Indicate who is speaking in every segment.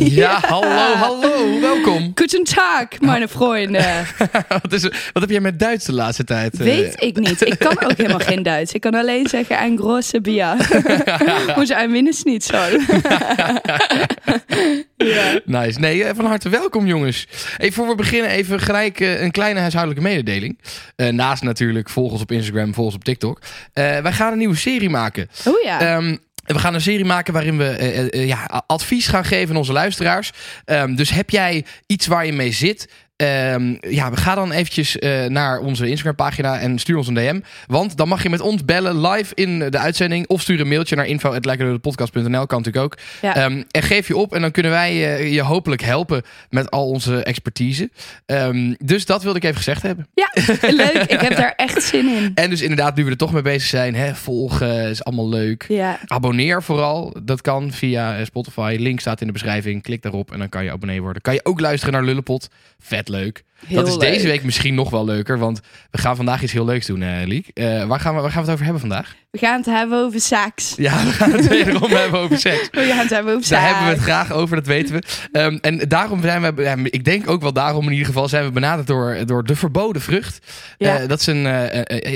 Speaker 1: Ja, hallo, hallo, welkom.
Speaker 2: Guten Tag, mijn vrienden.
Speaker 1: wat, is, wat heb jij met Duits de laatste tijd? eh?
Speaker 2: Weet ik niet. Ik kan ook helemaal geen Duits. Ik kan alleen zeggen een grosse bier. Hoe ze een Minnesnitzel. ja.
Speaker 1: Nice. Nee, eh, van harte welkom jongens. Even voor we beginnen, even gelijk eh, een kleine huishoudelijke mededeling. Naast natuurlijk, volg ons op Instagram, volg ons op TikTok. Wij gaan een nieuwe serie maken.
Speaker 2: Oh ja.
Speaker 1: Ehm, we gaan een serie maken waarin we eh, eh, eh, ja, advies gaan geven aan onze luisteraars. Ehm, dus heb jij iets waar je mee zit? Ehm, ja, ga dan eventjes eh, naar onze Instagram pagina en stuur ons een DM. Want dan mag je met ons bellen live in de uitzending. Of stuur een mailtje naar info.lekkerdoodepodcast.nl. Kan natuurlijk ook.
Speaker 2: Ja.
Speaker 1: Ehm, en geef je op en dan kunnen wij eh, je hopelijk helpen met al onze expertise. Ehm, dus dat wilde ik even gezegd hebben.
Speaker 2: ja, leuk. Ik heb daar echt zin in.
Speaker 1: En dus inderdaad, nu we er toch mee bezig zijn. Hè, volgen is allemaal leuk.
Speaker 2: Ja.
Speaker 1: Abonneer vooral. Dat kan via eh, Spotify. Link staat in de beschrijving. Klik daarop en dan kan je abonnee worden. Kan je ook luisteren naar Lullepot. Vet leuk.
Speaker 2: Heel
Speaker 1: dat is deze week misschien nog wel leuker. Want we gaan vandaag iets heel leuks doen, eh Liek. Eh, waar, gaan we, waar gaan we het over hebben vandaag?
Speaker 2: We gaan het hebben over seks.
Speaker 1: Ja, we gaan het wederom hebben over seks.
Speaker 2: We gaan het hebben over
Speaker 1: Daar
Speaker 2: seks.
Speaker 1: hebben we het graag over, dat weten we. Ehm, en daarom zijn we, ja, ik denk ook wel daarom in ieder geval, zijn we benaderd door, door De Verboden Vrucht.
Speaker 2: Ja.
Speaker 1: Eh, dat is een,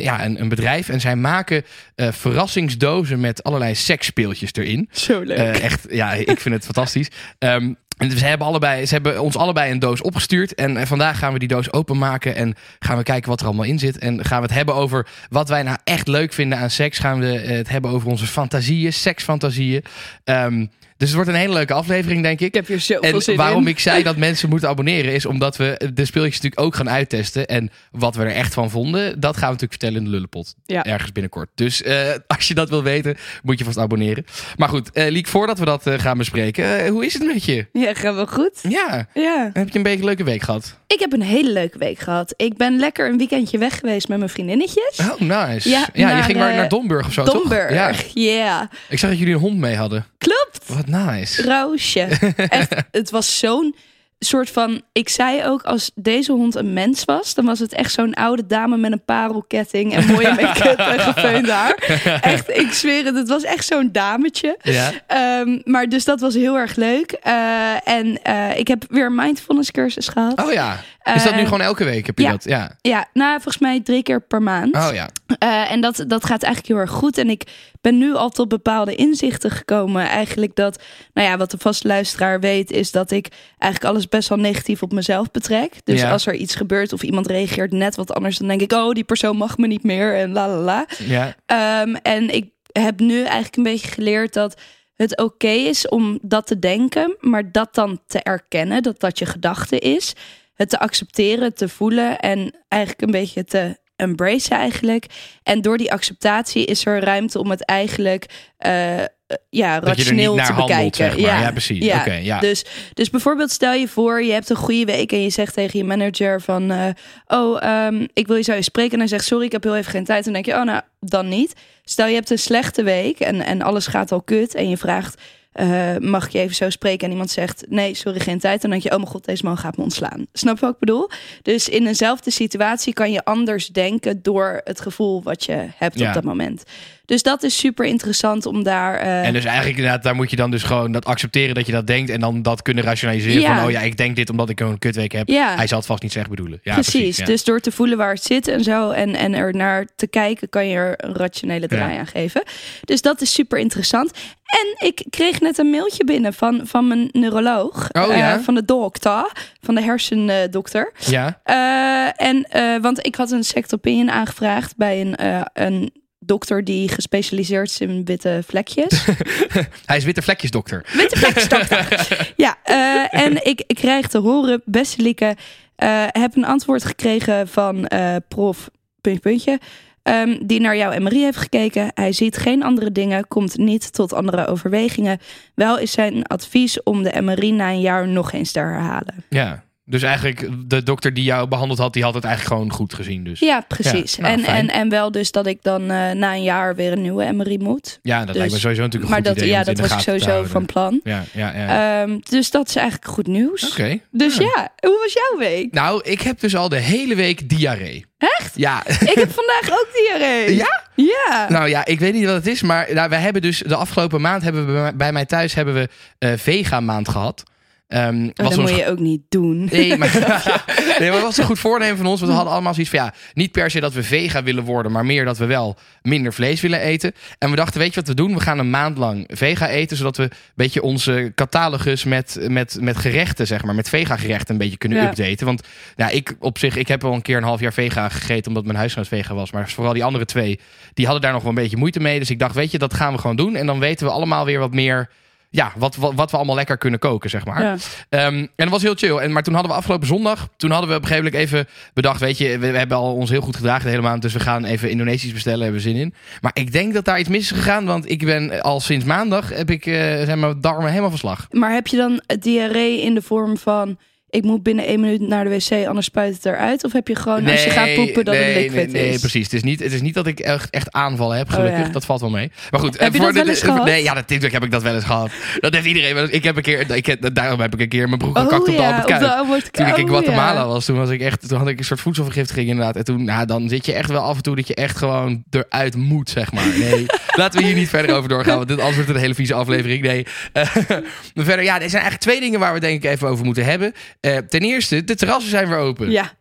Speaker 1: ja, een, een bedrijf en zij maken verrassingsdozen met allerlei seksspeeltjes erin.
Speaker 2: Zo leuk.
Speaker 1: Echt, ja, ik vind het fantastisch. Ehm, en ze hebben, allebei, ze hebben ons allebei een doos opgestuurd. En eh, vandaag gaan we die doos openmaken. En gaan we kijken wat er allemaal in zit. En gaan we het hebben over wat wij nou echt leuk vinden aan seks. Gaan we eh, het hebben over onze fantasieën, seksfantasieën. Ehm, dus het wordt een hele leuke aflevering, denk ik.
Speaker 2: ik heb hier zoveel
Speaker 1: En waarom
Speaker 2: in.
Speaker 1: ik zei dat mensen moeten abonneren is omdat we de speeltjes natuurlijk ook gaan uittesten. En wat we er echt van vonden, dat gaan we natuurlijk vertellen in de Lullepot.
Speaker 2: Ja.
Speaker 1: Ergens binnenkort. Dus eh, als je dat wil weten, moet je vast abonneren. Maar goed, eh Liek, voordat we dat eh, gaan bespreken, hoe is het met je?
Speaker 2: Ja, gaan we goed?
Speaker 1: Ja,
Speaker 2: Ja.
Speaker 1: heb je een beetje een leuke week gehad?
Speaker 2: Ik heb een hele leuke week gehad. Ik ben lekker een weekendje weg geweest met mijn vriendinnetjes.
Speaker 1: Oh, nice.
Speaker 2: Ja,
Speaker 1: je
Speaker 2: naar,
Speaker 1: ging maar
Speaker 2: eh,
Speaker 1: naar Domburg of zo, toch?
Speaker 2: Domburg.
Speaker 1: Ja.
Speaker 2: Ja.
Speaker 1: Ik zag dat jullie een hond mee hadden.
Speaker 2: Klopt.
Speaker 1: Wat nice.
Speaker 2: Roosje. Echt, het was zo'n soort van... Ik zei ook, als deze hond een mens was... dan was het echt zo'n oude dame met een parelketting... en mooie make-up en gefeund haar. Echt, ik zweer het. Het was echt zo'n dametje.
Speaker 1: Ja.
Speaker 2: Ehm, maar dus dat was heel erg leuk. Eh, en eh, ik heb weer een mindfulness cursus gehad.
Speaker 1: Oh ja. Is dat nu
Speaker 2: Eh,
Speaker 1: gewoon elke week? Heb je
Speaker 2: ja.
Speaker 1: dat? Ja.
Speaker 2: Ja, nou, volgens mij drie keer per maand.
Speaker 1: Oh ja.
Speaker 2: Eh, en dat, dat gaat eigenlijk heel erg goed. En ik ben nu al tot bepaalde inzichten gekomen. Eigenlijk dat, nou ja, wat de vaste luisteraar weet, is dat ik eigenlijk alles best wel negatief op mezelf betrek. Dus
Speaker 1: Ja.
Speaker 2: als er iets gebeurt of iemand reageert net wat anders, dan denk ik, oh, die persoon mag me niet meer en la la la.
Speaker 1: Ja.
Speaker 2: Ehm, en ik heb nu eigenlijk een beetje geleerd dat het oké is om dat te denken, maar dat dan te erkennen, dat dat je gedachte is. Het te accepteren, te voelen en eigenlijk een beetje te embracen eigenlijk. En door die acceptatie is er ruimte om het eigenlijk eh, ja,
Speaker 1: Dat
Speaker 2: rationeel te
Speaker 1: handelt,
Speaker 2: bekijken.
Speaker 1: zeg maar. Ja, precies. Oké, ja.
Speaker 2: Dus, dus bijvoorbeeld stel je voor, je hebt een goede week en je zegt tegen je manager van, eh, oh, ehm, ik wil je zo eens spreken. En hij zegt, sorry, ik heb heel even geen tijd. En dan denk je, oh, nou, dan niet. Stel je hebt een slechte week en, en alles gaat al kut en je vraagt, eh, mag ik je even zo spreken? En iemand zegt, nee, sorry, geen tijd. Dan denk je, oh mijn god, deze man gaat me ontslaan. Snap je wat ik bedoel? Dus in eenzelfde situatie kan je anders denken door het gevoel wat je hebt
Speaker 1: Ja.
Speaker 2: op dat moment. Dus dat is super interessant om daar... eh,
Speaker 1: En dus eigenlijk inderdaad, daar moet je dan dus gewoon dat accepteren dat je dat denkt. En dan dat kunnen rationaliseren
Speaker 2: Ja.
Speaker 1: van, oh ja, ik denk dit omdat ik een kutweek heb.
Speaker 2: Ja.
Speaker 1: Hij zal het vast niet zeggen bedoelen. Ja,
Speaker 2: precies.
Speaker 1: precies. ja.
Speaker 2: Dus door te voelen waar het zit en zo en, en er naar te kijken, kan je er een rationele draai aan geven. Dus dat is super interessant. En ik kreeg net een mailtje binnen van, van mijn neuroloog.
Speaker 1: Oh,
Speaker 2: eh,
Speaker 1: ja?
Speaker 2: van de dokter, van de hersendokter.
Speaker 1: Ja,
Speaker 2: Eh, en, want ik had een second opinion aangevraagd bij een, een dokter die gespecialiseerd is in witte vlekjes.
Speaker 1: hij is witte vlekjesdokter.
Speaker 2: Witte vlekjes dokter. ja, eh, en ik, ik krijg te horen, beste Lieke, eh, heb een antwoord gekregen van eh, prof, puntje, puntje. ehm, die naar jouw MRI heeft gekeken. Hij ziet geen andere dingen, komt niet tot andere overwegingen. Wel is zijn advies om de MRI na een jaar nog eens te herhalen.
Speaker 1: Ja. Dus eigenlijk de dokter die jou behandeld had, die had het eigenlijk gewoon goed gezien. Dus.
Speaker 2: Ja, precies.
Speaker 1: Ja, nou,
Speaker 2: en,
Speaker 1: fijn.
Speaker 2: en, en wel dus dat ik dan eh, na een jaar weer een nieuwe MRI moet.
Speaker 1: Ja, dat
Speaker 2: Dus-
Speaker 1: lijkt me sowieso natuurlijk een
Speaker 2: maar
Speaker 1: goed
Speaker 2: dat,
Speaker 1: idee.
Speaker 2: ja, dat was ik sowieso van plan.
Speaker 1: Ja, ja, ja.
Speaker 2: Ehm, dus dat is eigenlijk goed nieuws.
Speaker 1: Oké.
Speaker 2: Dus ja, hoe was jouw week?
Speaker 1: Nou, ik heb dus al de hele week diarree.
Speaker 2: Echt?
Speaker 1: Ja.
Speaker 2: Ik heb vandaag ook diarree.
Speaker 1: Ja?
Speaker 2: Ja.
Speaker 1: Nou ja, ik weet niet wat het is, maar nou, we hebben dus de afgelopen maand hebben we bij mij- bij mij thuis hebben we eh vega maand gehad.
Speaker 2: Oh,
Speaker 1: was
Speaker 2: dat moet je ook niet doen.
Speaker 1: Nee, maar, nee, maar het was een goed voornemen van ons. Want we hadden allemaal zoiets van ja, niet per se dat we vega willen worden, maar meer dat we wel minder vlees willen eten. En we dachten, weet je wat we doen? We gaan een maand lang vega eten, zodat we een beetje onze catalogus met, met, met gerechten, zeg maar, met vega gerechten een beetje kunnen
Speaker 2: Ja.
Speaker 1: updaten. Want ja, ik op zich, ik heb al een keer een half jaar vega gegeten, omdat mijn huisgenoot vega was. Maar vooral die andere twee, die hadden daar nog wel een beetje moeite mee. Dus ik dacht, weet je, dat gaan we gewoon doen. En dan weten we allemaal weer wat meer. Ja, wat, wat, wat we allemaal lekker kunnen koken, zeg maar.
Speaker 2: Ja.
Speaker 1: Ehm, en dat was heel chill. En, maar toen hadden we afgelopen zondag, toen hadden we op een gegeven moment even bedacht, weet je, we, we hebben al ons heel goed gedragen de hele maand, dus we gaan even Indonesisch bestellen, hebben we zin in. Maar ik denk dat daar iets mis is gegaan, want ik ben al sinds maandag, heb ik, eh, zijn mijn darmen helemaal verslag.
Speaker 2: Maar heb je dan diarree in de vorm van... ik moet binnen één minuut naar de wc, anders spuit het eruit? Of heb je gewoon als je gaat poepen dat
Speaker 1: nee,
Speaker 2: het liquid
Speaker 1: nee, nee,
Speaker 2: is?
Speaker 1: precies. Het is, niet, het is niet dat ik echt, echt aanvallen heb,
Speaker 2: Oh,
Speaker 1: gelukkig.
Speaker 2: ja.
Speaker 1: Dat valt wel mee. Maar goed.
Speaker 2: Heb je
Speaker 1: voor
Speaker 2: dat wel eens gehad?
Speaker 1: Nee, ja, natuurlijk heb ik dat wel eens gehad. Dat heeft iedereen wel eens. Ik heb een keer, ik heb, daarom heb ik een keer mijn broek gekakt de
Speaker 2: ja,
Speaker 1: Albert
Speaker 2: op de Albert
Speaker 1: Toen ik in
Speaker 2: Oh,
Speaker 1: Guatemala was, toen, was ik echt, toen had ik een soort voedselvergiftiging inderdaad. En toen, nou, dan zit je echt wel af en toe dat je echt gewoon eruit moet, zeg maar. Nee, laten we hier niet verder over doorgaan, want dit anders wordt een hele vieze aflevering. Nee. Eh, maar verder, ja, er zijn eigenlijk twee dingen waar we denk ik even over moeten hebben. Eh, ten eerste, de terrassen zijn weer open.
Speaker 2: Ja?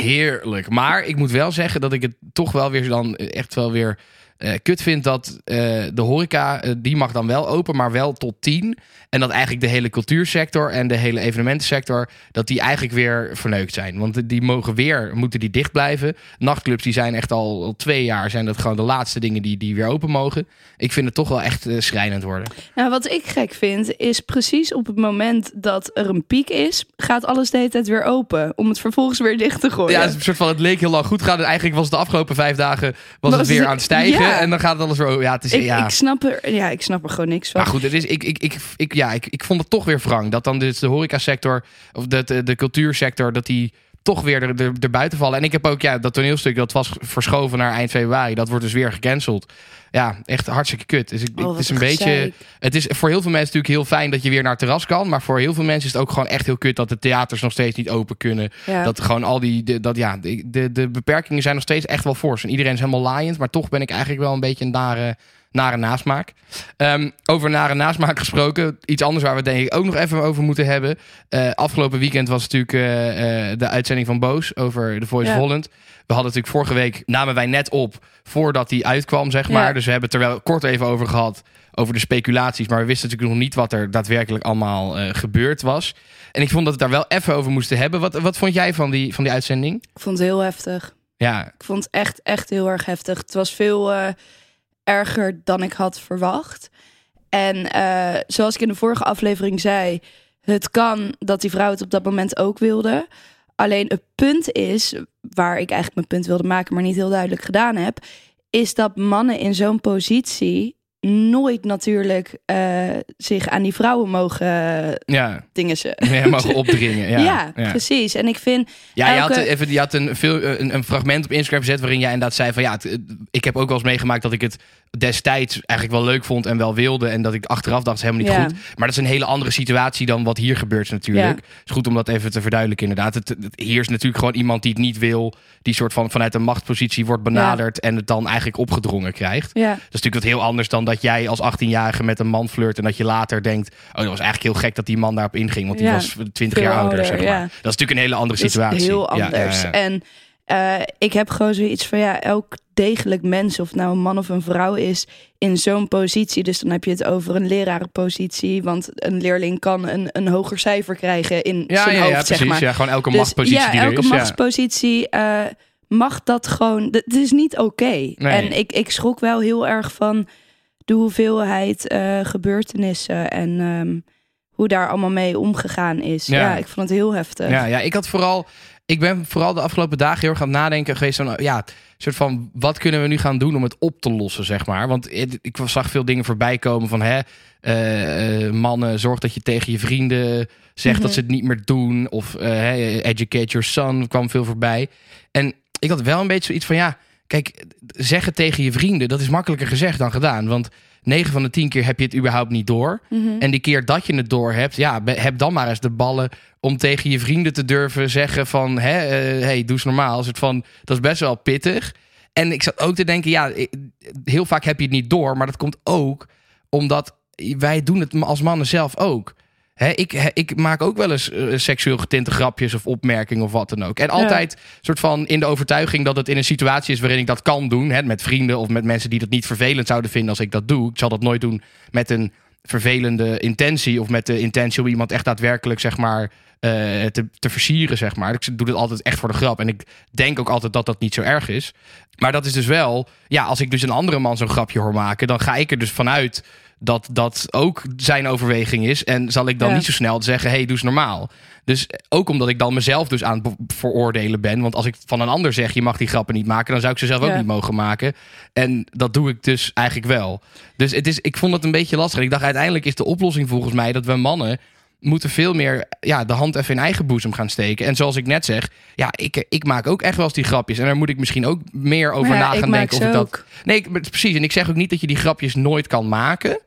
Speaker 1: Heerlijk. Maar ik moet wel zeggen dat ik het toch wel weer dan echt wel weer eh, kut vind dat eh, de horeca, eh, die mag dan wel open, maar wel tot tien. En dat eigenlijk de hele cultuursector en de hele evenementensector, dat die eigenlijk weer verneukt zijn. Want die mogen weer, moeten die dicht blijven. Nachtclubs die zijn echt al, al twee jaar, zijn dat gewoon de laatste dingen die, die weer open mogen. Ik vind het toch wel echt schrijnend worden.
Speaker 2: Nou, wat ik gek vind, is precies op het moment dat er een piek is, gaat alles de hele tijd weer open. Om het vervolgens weer dicht te gooien.
Speaker 1: Ja, het, is een soort van, het leek heel lang goed gaan. En eigenlijk was het de afgelopen vijf dagen was
Speaker 2: Was
Speaker 1: het weer
Speaker 2: het-
Speaker 1: aan het stijgen.
Speaker 2: ja.
Speaker 1: En dan gaat het alles weer... Ja, het is,
Speaker 2: ik,
Speaker 1: ja.
Speaker 2: ik, snap er, ja, ik snap er gewoon niks van.
Speaker 1: Maar goed, het is, ik, ik, ik, ik, ja, ik, ik vond het toch weer wrang. Dat dan dus de horecasector, of de, de, de cultuursector, dat die toch weer er, er, er buiten vallen. En ik heb ook, ja, dat toneelstuk, dat was verschoven naar eind februari. Dat wordt dus weer gecanceld. Ja, echt hartstikke kut. Dus ik,
Speaker 2: Oh,
Speaker 1: het is een beetje... Het is voor heel veel mensen natuurlijk heel fijn dat je weer naar het terras kan. Maar voor heel veel mensen is het ook gewoon echt heel kut dat de theaters nog steeds niet open kunnen.
Speaker 2: Ja.
Speaker 1: Dat gewoon al die, de, dat, ja, de, de, de beperkingen zijn nog steeds echt wel fors. En iedereen is helemaal laaiend. Maar toch ben ik eigenlijk wel een beetje een nare, nare nasmaak. Ehm, over nare nasmaak gesproken. Iets anders waar we denk ik ook nog even over moeten hebben. Eh, afgelopen weekend was natuurlijk eh, eh, de uitzending van Boos over The Voice
Speaker 2: Ja.
Speaker 1: Holland. We hadden natuurlijk vorige week, namen wij net op voordat die uitkwam, zeg maar.
Speaker 2: Ja.
Speaker 1: Dus we hebben het er wel kort even over gehad. Over de speculaties. Maar we wisten natuurlijk nog niet wat er daadwerkelijk allemaal gebeurd was. En ik vond dat we het daar wel even over moesten hebben. Wat, wat vond jij van die, van die uitzending?
Speaker 2: Ik vond het heel heftig.
Speaker 1: Ja,
Speaker 2: Ik vond het echt, echt heel erg heftig. Het was veel erger dan ik had verwacht. En eh, zoals ik in de vorige aflevering zei, het kan dat die vrouw het op dat moment ook wilde. Alleen het punt is, waar ik eigenlijk mijn punt wilde maken, maar niet heel duidelijk gedaan heb, is dat mannen in zo'n positie nooit natuurlijk eh, zich aan die vrouwen mogen eh,
Speaker 1: ja.
Speaker 2: dingen ze.
Speaker 1: Nee, mogen opdringen. Ja,
Speaker 2: Ja,
Speaker 1: ja.
Speaker 2: precies. En ik vind
Speaker 1: Ja, je had, even, je had een, veel, een, een fragment op Instagram gezet waarin jij inderdaad zei van ja, het- het- ik heb ook wel eens meegemaakt dat ik het destijds eigenlijk wel leuk vond en wel wilde en dat ik achteraf dacht, helemaal niet
Speaker 2: Ja.
Speaker 1: goed. Maar dat is een hele andere situatie dan wat hier gebeurt natuurlijk.
Speaker 2: Ja.
Speaker 1: Het is goed om dat even te verduidelijken inderdaad. Het, het, hier is natuurlijk gewoon iemand die het niet wil, die soort van vanuit een machtspositie wordt benaderd en het dan eigenlijk opgedrongen krijgt.
Speaker 2: ja,
Speaker 1: Dat is natuurlijk wat heel anders dan dat jij als 18-jarige met een man flirt en dat je later denkt, oh dat was eigenlijk heel gek dat die man daarop inging, want die
Speaker 2: Ja,
Speaker 1: was 20
Speaker 2: veel
Speaker 1: jaar ouder,
Speaker 2: ouder,
Speaker 1: zeg maar.
Speaker 2: ja.
Speaker 1: Dat is natuurlijk een hele andere
Speaker 2: Dat
Speaker 1: situatie.
Speaker 2: is heel anders. En eh, ik heb gewoon zoiets van ja, elk degelijk mens, of nou een man of een vrouw is, in zo'n positie. Dus dan heb je het over een lerarenpositie. Want een leerling kan een, een hoger cijfer krijgen in
Speaker 1: Ja,
Speaker 2: zijn
Speaker 1: ja,
Speaker 2: hoofd,
Speaker 1: ja, precies.
Speaker 2: zeg maar.
Speaker 1: Ja, gewoon elke
Speaker 2: Dus
Speaker 1: machtspositie
Speaker 2: ja,
Speaker 1: die er
Speaker 2: elke
Speaker 1: is. ja.
Speaker 2: machtspositie eh, mag dat gewoon. Het is niet oké. En ik, ik schrok wel heel erg van de hoeveelheid eh, gebeurtenissen en ehm, hoe daar allemaal mee omgegaan is.
Speaker 1: Ja.
Speaker 2: Ja, ik vond het heel heftig.
Speaker 1: Ja, ja, ik had vooral. Ik ben vooral de afgelopen dagen heel erg aan het nadenken geweest. Van, ja, soort van wat kunnen we nu gaan doen om het op te lossen, zeg maar. Want ik zag veel dingen voorbij komen van hè, eh, eh, mannen, zorg dat je tegen je vrienden zegt
Speaker 2: Mhm.
Speaker 1: dat ze het niet meer doen. Of educate your son kwam veel voorbij. En ik had wel een beetje zoiets van ja, kijk, zeggen tegen je vrienden, dat is makkelijker gezegd dan gedaan. Want 9 van de 10 keer heb je het überhaupt niet door.
Speaker 2: Mhm.
Speaker 1: En die keer dat je het door hebt, ja, heb dan maar eens de ballen om tegen je vrienden te durven zeggen van, hè, eh, hey, doe eens normaal. Soort van, dat is best wel pittig. En ik zat ook te denken, ja, ik- heel vaak heb je het niet door, maar dat komt ook omdat wij doen het als mannen zelf ook. Ik, ik maak ook wel eens eh, seksueel getinte grapjes of opmerkingen of wat dan ook. En altijd soort van in de overtuiging dat het in een situatie is waarin ik dat kan doen. Met vrienden of met mensen die dat niet vervelend zouden vinden als ik dat doe. Ik zal dat nooit doen met een vervelende intentie of met de intentie om iemand echt daadwerkelijk zeg maar eh, te, te versieren zeg maar. Ik doe dit altijd echt voor de grap en ik denk ook altijd dat dat niet zo erg is. Maar dat is dus wel, ja, als ik dus een andere man zo'n grapje hoor maken, dan ga ik er dus vanuit dat dat ook zijn overweging is. En zal ik dan
Speaker 2: Ja.
Speaker 1: niet zo snel zeggen, hey, doe eens normaal. Dus ook omdat ik dan mezelf dus aan het veroordelen ben. Want als ik van een ander zeg, je mag die grappen niet maken, dan zou ik ze zelf ook niet mogen maken. En dat doe ik dus eigenlijk wel. Dus het is, ik vond het een beetje lastig. Ik dacht, uiteindelijk is de oplossing volgens mij dat we mannen moeten veel meer ja, de hand even in eigen boezem gaan steken. En zoals ik net zeg, ja, ik, ik maak ook echt wel eens die grapjes. En daar moet ik misschien ook meer over
Speaker 2: ja,
Speaker 1: na gaan denken. Of dat,
Speaker 2: ook.
Speaker 1: Nee, ik, precies. En ik zeg ook niet dat je die grapjes nooit kan maken.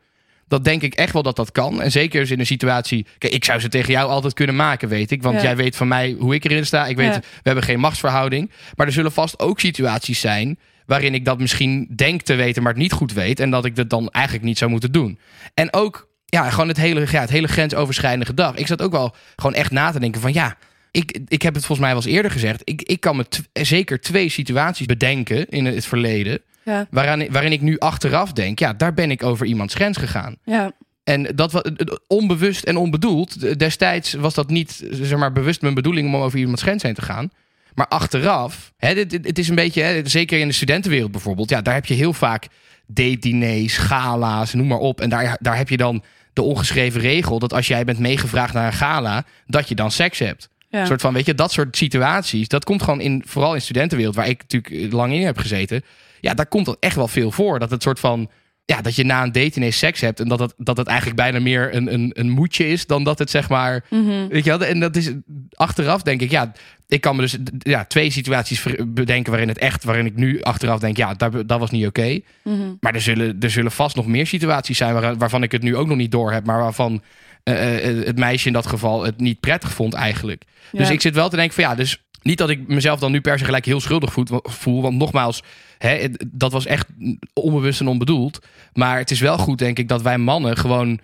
Speaker 1: Dat denk ik echt wel dat dat kan. En zeker dus in een situatie. Kijk, ik zou ze tegen jou altijd kunnen maken, weet ik. Want
Speaker 2: Ja.
Speaker 1: jij weet van mij hoe ik erin sta. Ik weet,
Speaker 2: Ja.
Speaker 1: we hebben geen machtsverhouding. Maar er zullen vast ook situaties zijn. waarin ik dat misschien denk te weten, maar het niet goed weet. En dat ik dat dan eigenlijk niet zou moeten doen. En ook, ja, gewoon het hele, ja, het hele grensoverschrijdende gedrag. Ik zat ook wel gewoon echt na te denken van ja. Ik, ik heb het volgens mij wel eens eerder gezegd. Ik, ik kan me zeker twee situaties bedenken in het verleden.
Speaker 2: Ja,
Speaker 1: Waarin, waarin ik nu achteraf denk, ja, daar ben ik over iemands grens gegaan.
Speaker 2: ja,
Speaker 1: En dat was onbewust en onbedoeld. Destijds was dat niet zeg maar, bewust mijn bedoeling om over iemands grens heen te gaan. Maar achteraf, hè, dit, het is een beetje, hè, zeker in de studentenwereld bijvoorbeeld, ja, daar heb je heel vaak date-diners, gala's, noem maar op. En daar, daar heb je dan de ongeschreven regel dat als jij bent meegevraagd naar een gala, dat je dan seks hebt.
Speaker 2: ja.
Speaker 1: Een soort van, weet je, dat soort situaties. Dat komt gewoon in, vooral in studentenwereld, waar ik natuurlijk lang in heb gezeten. Ja, daar komt dat echt wel veel voor. Dat het soort van, ja, dat je na een date ineens seks hebt. En dat het, dat het eigenlijk bijna meer een, een, een moedje is dan dat het zeg maar.
Speaker 2: Mhm.
Speaker 1: Weet je wel, en dat is achteraf denk ik, ja, ik kan me dus ja, twee situaties bedenken waarin het echt, waarin ik nu achteraf denk, ja, dat, dat was niet oké.
Speaker 2: Mhm.
Speaker 1: Maar er zullen, er zullen vast nog meer situaties zijn waar, waarvan ik het nu ook nog niet door heb, maar waarvan eh, eh, het meisje in dat geval het niet prettig vond eigenlijk. Dus ik zit wel te denken van ja, dus niet dat ik mezelf dan nu per se gelijk heel schuldig voel want nogmaals, hè, dat was echt onbewust en onbedoeld. Maar het is wel goed denk ik dat wij mannen gewoon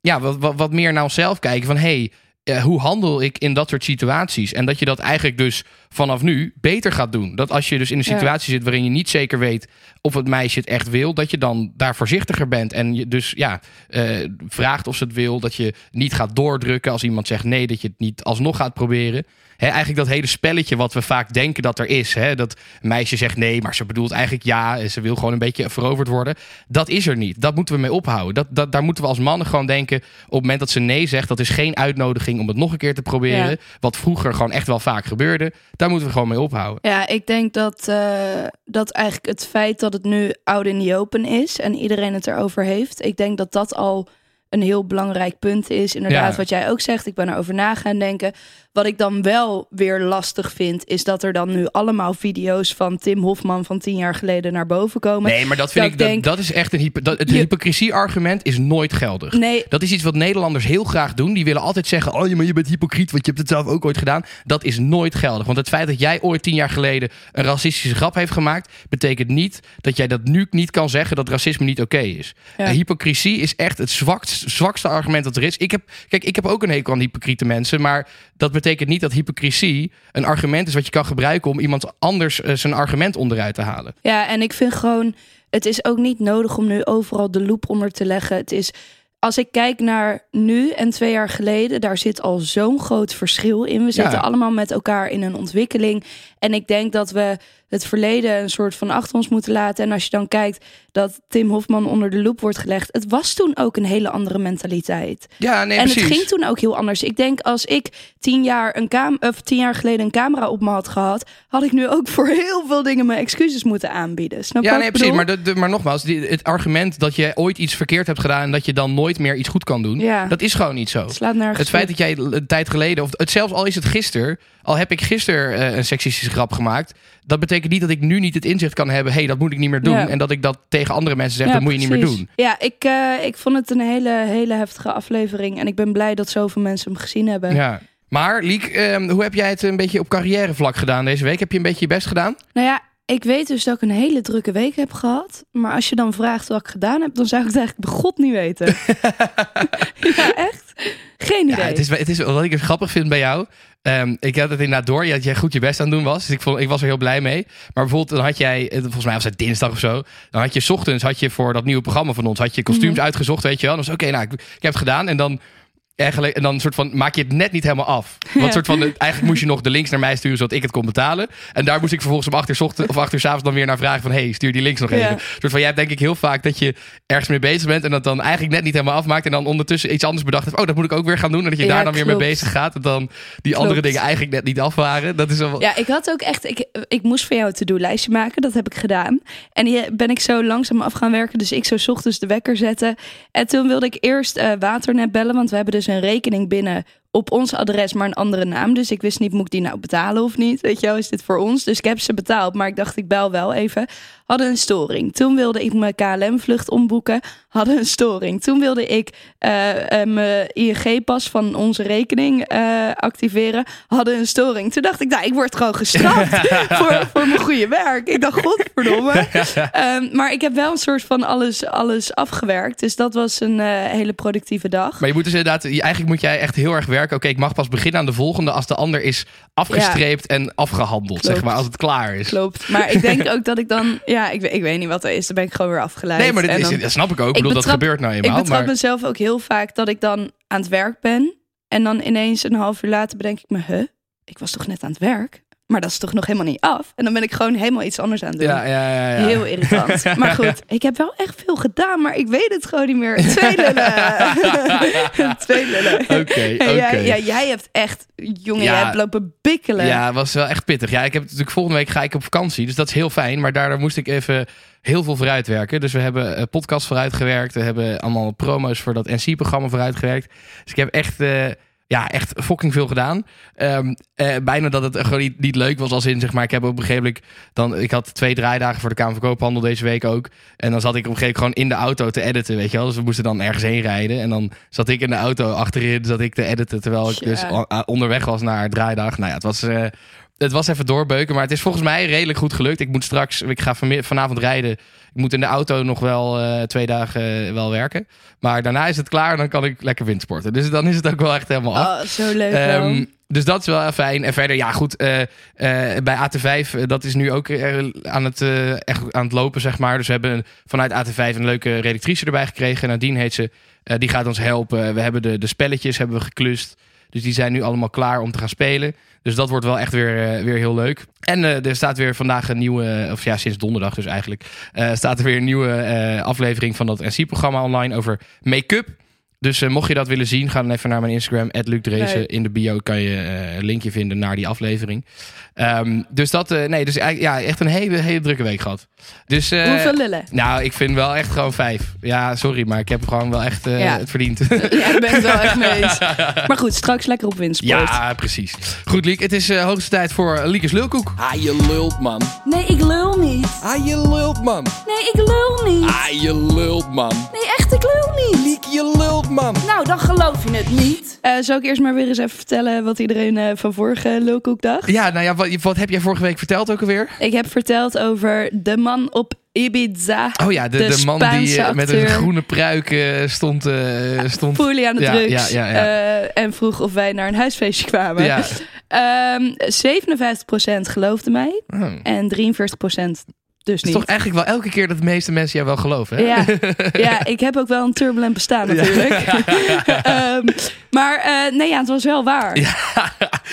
Speaker 1: ja, wat, wat, wat meer naar onszelf kijken van hey, eh, hoe handel ik in dat soort situaties? En dat je dat eigenlijk dus vanaf nu beter gaat doen. Dat als je dus in een
Speaker 2: Ja.
Speaker 1: situatie zit waarin je niet zeker weet of het meisje het echt wil, dat je dan daar voorzichtiger bent. En je dus ja, eh, vraagt of ze het wil. Dat je niet gaat doordrukken als iemand zegt nee, dat je het niet alsnog gaat proberen. Eigenlijk dat hele spelletje wat we vaak denken dat er is. Dat een meisje zegt nee, maar ze bedoelt eigenlijk ja. En ze wil gewoon een beetje veroverd worden. Dat is er niet. Dat moeten we mee ophouden. Dat, dat, daar moeten we als mannen gewoon denken. Op het moment dat ze nee zegt, dat is geen uitnodiging om het nog een keer te proberen.
Speaker 2: Ja.
Speaker 1: Wat vroeger gewoon echt wel vaak gebeurde. Daar moeten we gewoon mee ophouden.
Speaker 2: Ja, ik denk dat, eh, dat eigenlijk het feit dat het nu out in the open is en iedereen het erover heeft, ik denk dat dat al een heel belangrijk punt is. Inderdaad,
Speaker 1: Ja.
Speaker 2: wat jij ook zegt, ik ben erover na gaan denken. Wat ik dan wel weer lastig vind, is dat er dan nu allemaal video's van Tim Hofman van tien jaar geleden naar boven komen.
Speaker 1: Nee, maar dat vind
Speaker 2: Dat
Speaker 1: ik, dat,
Speaker 2: denk-
Speaker 1: dat is echt een hypo, dat, het
Speaker 2: Je-
Speaker 1: hypocrisie-argument is nooit geldig.
Speaker 2: Nee,
Speaker 1: Dat is iets wat Nederlanders heel graag doen. Die willen altijd zeggen: Oh, maar je bent hypocriet, want je hebt het zelf ook ooit gedaan. Dat is nooit geldig. Want het feit dat jij ooit tien jaar geleden een racistische grap heeft gemaakt, betekent niet dat jij dat nu niet kan zeggen dat racisme niet oké is.
Speaker 2: Ja.
Speaker 1: Hypocrisie is echt het zwakst, zwakste argument dat er is. Ik heb, kijk, ik heb ook een hekel aan hypocriete mensen, maar dat betekent niet dat hypocrisie een argument is wat je kan gebruiken om iemand anders eh, zijn argument onderuit te halen.
Speaker 2: Ja, en ik vind gewoon, het is ook niet nodig om nu overal de loep onder te leggen. Het is, als ik kijk naar nu en twee jaar geleden, daar zit al zo'n groot verschil in. We zitten
Speaker 1: Ja.
Speaker 2: allemaal met elkaar in een ontwikkeling. En ik denk dat we het verleden een soort van achter ons moeten laten. En als je dan kijkt dat Tim Hofman onder de loep wordt gelegd, het was toen ook een hele andere mentaliteit.
Speaker 1: Ja, nee,
Speaker 2: en
Speaker 1: precies.
Speaker 2: het ging toen ook heel anders. Ik denk als ik tien jaar, een cam of tien jaar geleden een camera op me had gehad, had ik nu ook voor heel veel dingen mijn excuses moeten aanbieden. Snap je
Speaker 1: Ja, nee, precies. Maar, de, de- maar nogmaals, die, het argument dat je ooit iets verkeerd hebt gedaan en dat je dan nooit meer iets goed kan doen,
Speaker 2: Ja.
Speaker 1: dat is gewoon niet zo.
Speaker 2: Het
Speaker 1: feit dat jij een tijd geleden, of het, zelfs al is het gisteren, al heb ik gisteren eh, een seksistische grap gemaakt, dat betekent niet dat ik nu niet het inzicht kan hebben, hé, hey, dat moet ik niet meer doen.
Speaker 2: Ja.
Speaker 1: En dat ik dat tegen andere mensen zeg,
Speaker 2: Ja,
Speaker 1: dat moet je niet meer doen.
Speaker 2: Ja, ik, eh, ik vond het een hele, hele heftige aflevering. En ik ben blij dat zoveel mensen hem gezien hebben.
Speaker 1: Ja. Maar Liek, ehm, hoe heb jij het een beetje op carrièrevlak gedaan deze week? Heb je een beetje je best gedaan?
Speaker 2: Nou ja, ik weet dus dat ik een hele drukke week heb gehad. Maar als je dan vraagt wat ik gedaan heb, dan zou ik het eigenlijk bij God niet weten. ja, echt? Geen idee.
Speaker 1: Ja, het is, het is wat ik grappig vind bij jou. ehm, ik had het inderdaad door dat jij goed je best aan het doen was. Dus ik, vond, ik was er heel blij mee. Maar bijvoorbeeld, dan had jij, eh, volgens mij was het dinsdag of zo. Dan had je 's ochtends had je voor dat nieuwe programma van ons, had je kostuums
Speaker 2: Mhm.
Speaker 1: uitgezocht, weet je wel. Dan was oké, nou, ik, ik heb het gedaan. En dan eigenlijk, en dan soort van maak je het net niet helemaal af. Want
Speaker 2: Ja.
Speaker 1: soort van, eigenlijk moest je nog de links naar mij sturen zodat ik het kon betalen. En daar moest ik vervolgens om acht uur 's ochtend of acht uur 's avonds dan weer naar vragen van, hey, stuur die links nog
Speaker 2: Ja.
Speaker 1: even. Soort van, jij hebt denk ik heel vaak dat je ergens mee bezig bent en dat dan eigenlijk net niet helemaal afmaakt en dan ondertussen iets anders bedacht hebt. Oh, dat moet ik ook weer gaan doen. En dat je
Speaker 2: Ja,
Speaker 1: daar dan weer mee bezig gaat en dan die andere dingen eigenlijk net niet af waren. Dat is wel...
Speaker 2: Ja, ik had ook echt. Ik, ik moest voor jou een to-do-lijstje maken. Dat heb ik gedaan. En die ben ik zo langzaam af gaan werken. Dus ik zou 's ochtends de wekker zetten. En toen wilde ik eerst eh, Waternet bellen. Want we hebben dus een rekening binnen op ons adres, maar een andere naam. Dus ik wist niet, moet ik die nou betalen of niet? Weet je wel, is dit voor ons? Dus ik heb ze betaald. Maar ik dacht, ik bel wel even. Hadden een storing. Toen wilde ik mijn KLM-vlucht omboeken. Hadden een storing. Toen wilde ik eh, eh, mijn ING-pas van onze rekening eh, activeren. Hadden een storing. Toen dacht ik, nou, ik word gewoon gestraft voor, voor mijn goede werk. Ik dacht, godverdomme. Ehm, maar ik heb wel een soort van alles, alles afgewerkt. Dus dat was een hele productieve dag.
Speaker 1: Maar je moet dus inderdaad, eigenlijk moet jij echt heel erg werken. Oké, ik mag pas beginnen aan de volgende als de ander is afgestreept en afgehandeld,
Speaker 2: Klopt.
Speaker 1: zeg maar, als het klaar is.
Speaker 2: Klopt. Maar ik denk ook dat ik dan... Ja, ik, weet- ik weet niet wat er is. Dan ben ik gewoon weer afgeleid.
Speaker 1: Nee, maar dit
Speaker 2: En
Speaker 1: is,
Speaker 2: dan-
Speaker 1: dat snap ik ook. Ik bedoel, dat gebeurt nou
Speaker 2: Ik
Speaker 1: eenmaal.
Speaker 2: betrap
Speaker 1: Maar,
Speaker 2: mezelf ook heel vaak dat ik dan aan het werk ben. En dan ineens een half uur later bedenk ik me... Huh? Ik was toch net aan het werk? Maar dat is toch nog helemaal niet af? En dan ben ik gewoon helemaal iets anders aan het doen.
Speaker 1: ja, ja, ja, ja.
Speaker 2: Heel irritant. Maar goed, ik heb wel echt veel gedaan, maar ik weet het gewoon niet meer. Twee lullen. Twee lullen.
Speaker 1: Oké,
Speaker 2: jij, ja, jij hebt echt, jongen,
Speaker 1: Ja.
Speaker 2: jij hebt lopen bikkelen.
Speaker 1: Ja, was wel echt pittig. Ja, ik heb natuurlijk volgende week ga ik op vakantie, dus dat is heel fijn. Maar daardoor moest ik even heel veel vooruit werken. Dus we hebben een podcast vooruit gewerkt. We hebben allemaal promo's voor dat NC-programma vooruit gewerkt. Dus ik heb echt, eh, ja, echt fucking veel gedaan. Ehm, eh, bijna dat het gewoon niet, niet leuk was als in, zeg maar, ik heb op een gegeven moment dan, ik had twee draaidagen voor de Kamer van Koophandel deze week ook. En dan zat ik op een gegeven moment gewoon in de auto te editen, weet je wel. Dus we moesten dan ergens heen rijden. En dan zat ik in de auto achterin, zat ik te editen, terwijl ik dus a- onderweg was naar draaidag. Nou ja, het was... eh, het was even doorbeuken, maar het is volgens mij redelijk goed gelukt. Ik moet straks, ik ga vanavond rijden. Ik moet in de auto nog wel eh, twee dagen eh, wel werken. Maar daarna is het klaar en dan kan ik lekker windsporten. Dus dan is het ook wel echt helemaal af.
Speaker 2: Oh, zo leuk.
Speaker 1: Ehm, dus dat is wel fijn. En verder, ja goed, eh, bij AT5, eh, dat is nu ook aan, het, echt aan het lopen, zeg maar. Dus we hebben vanuit AT5 een leuke redactrice erbij gekregen. Nadine heet ze. Die gaat ons helpen. We hebben de, de spelletjes hebben we geklust. Dus die zijn nu allemaal klaar om te gaan spelen. Dus dat wordt wel echt weer, eh, weer heel leuk. En eh, er staat weer vandaag een nieuwe, of ja, sinds donderdag dus eigenlijk, eh, staat er weer een nieuwe aflevering van dat NC-programma online over make-up. Dus eh, mocht je dat willen zien, ga dan even naar mijn Instagram, Luc.
Speaker 2: Leuk.
Speaker 1: In de bio kan je eh, een linkje vinden naar die aflevering. Ehm, dus dat, eh, nee, dus eigenlijk, ja, echt een hele, hele drukke week gehad. Dus, eh,
Speaker 2: Hoeveel lullen?
Speaker 1: Nou, ik vind wel echt gewoon vijf. Ja, sorry, maar ik heb gewoon wel echt eh,
Speaker 2: Ja.
Speaker 1: het verdiend.
Speaker 2: Ja, ik ben het wel echt mee eens. Maar goed, straks lekker op windsport.
Speaker 1: Ja, precies. Goed, Liek. Het is eh, hoogste tijd voor Liekes Lulkoek.
Speaker 3: Ah, je lult, man.
Speaker 2: Nee, ik lul niet.
Speaker 3: Ah, je lult, man.
Speaker 2: Nee, ik lul niet.
Speaker 3: Ah, je lult, man.
Speaker 2: Nee, echt, ik lul niet.
Speaker 3: Liek, je lult, man.
Speaker 2: Nou, dan geloof je het niet. Eh zal ik eerst maar weer eens even vertellen wat iedereen eh, van vorige lulkoek dacht?
Speaker 1: Ja, nou ja, wat, wat heb jij vorige week verteld ook alweer?
Speaker 2: Ik heb verteld over de man op Ibiza.
Speaker 1: Oh ja, de,
Speaker 2: De
Speaker 1: de, man die eh, met een groene pruik stond. eh, stond
Speaker 2: Fully aan de
Speaker 1: Ja,
Speaker 2: drugs.
Speaker 1: ja, ja, ja.
Speaker 2: eh, en vroeg of wij naar een huisfeestje kwamen.
Speaker 1: ja.
Speaker 2: Ehm 57% geloofde mij.
Speaker 1: Oh.
Speaker 2: En 43% dus
Speaker 1: Het is
Speaker 2: niet.
Speaker 1: toch eigenlijk wel elke keer dat de meeste mensen jou wel geloven, hè?
Speaker 2: Ja, ja, ik heb ook wel een turbulent bestaan natuurlijk. Ehm, maar eh, nee, ja, het was wel waar.
Speaker 1: Ja,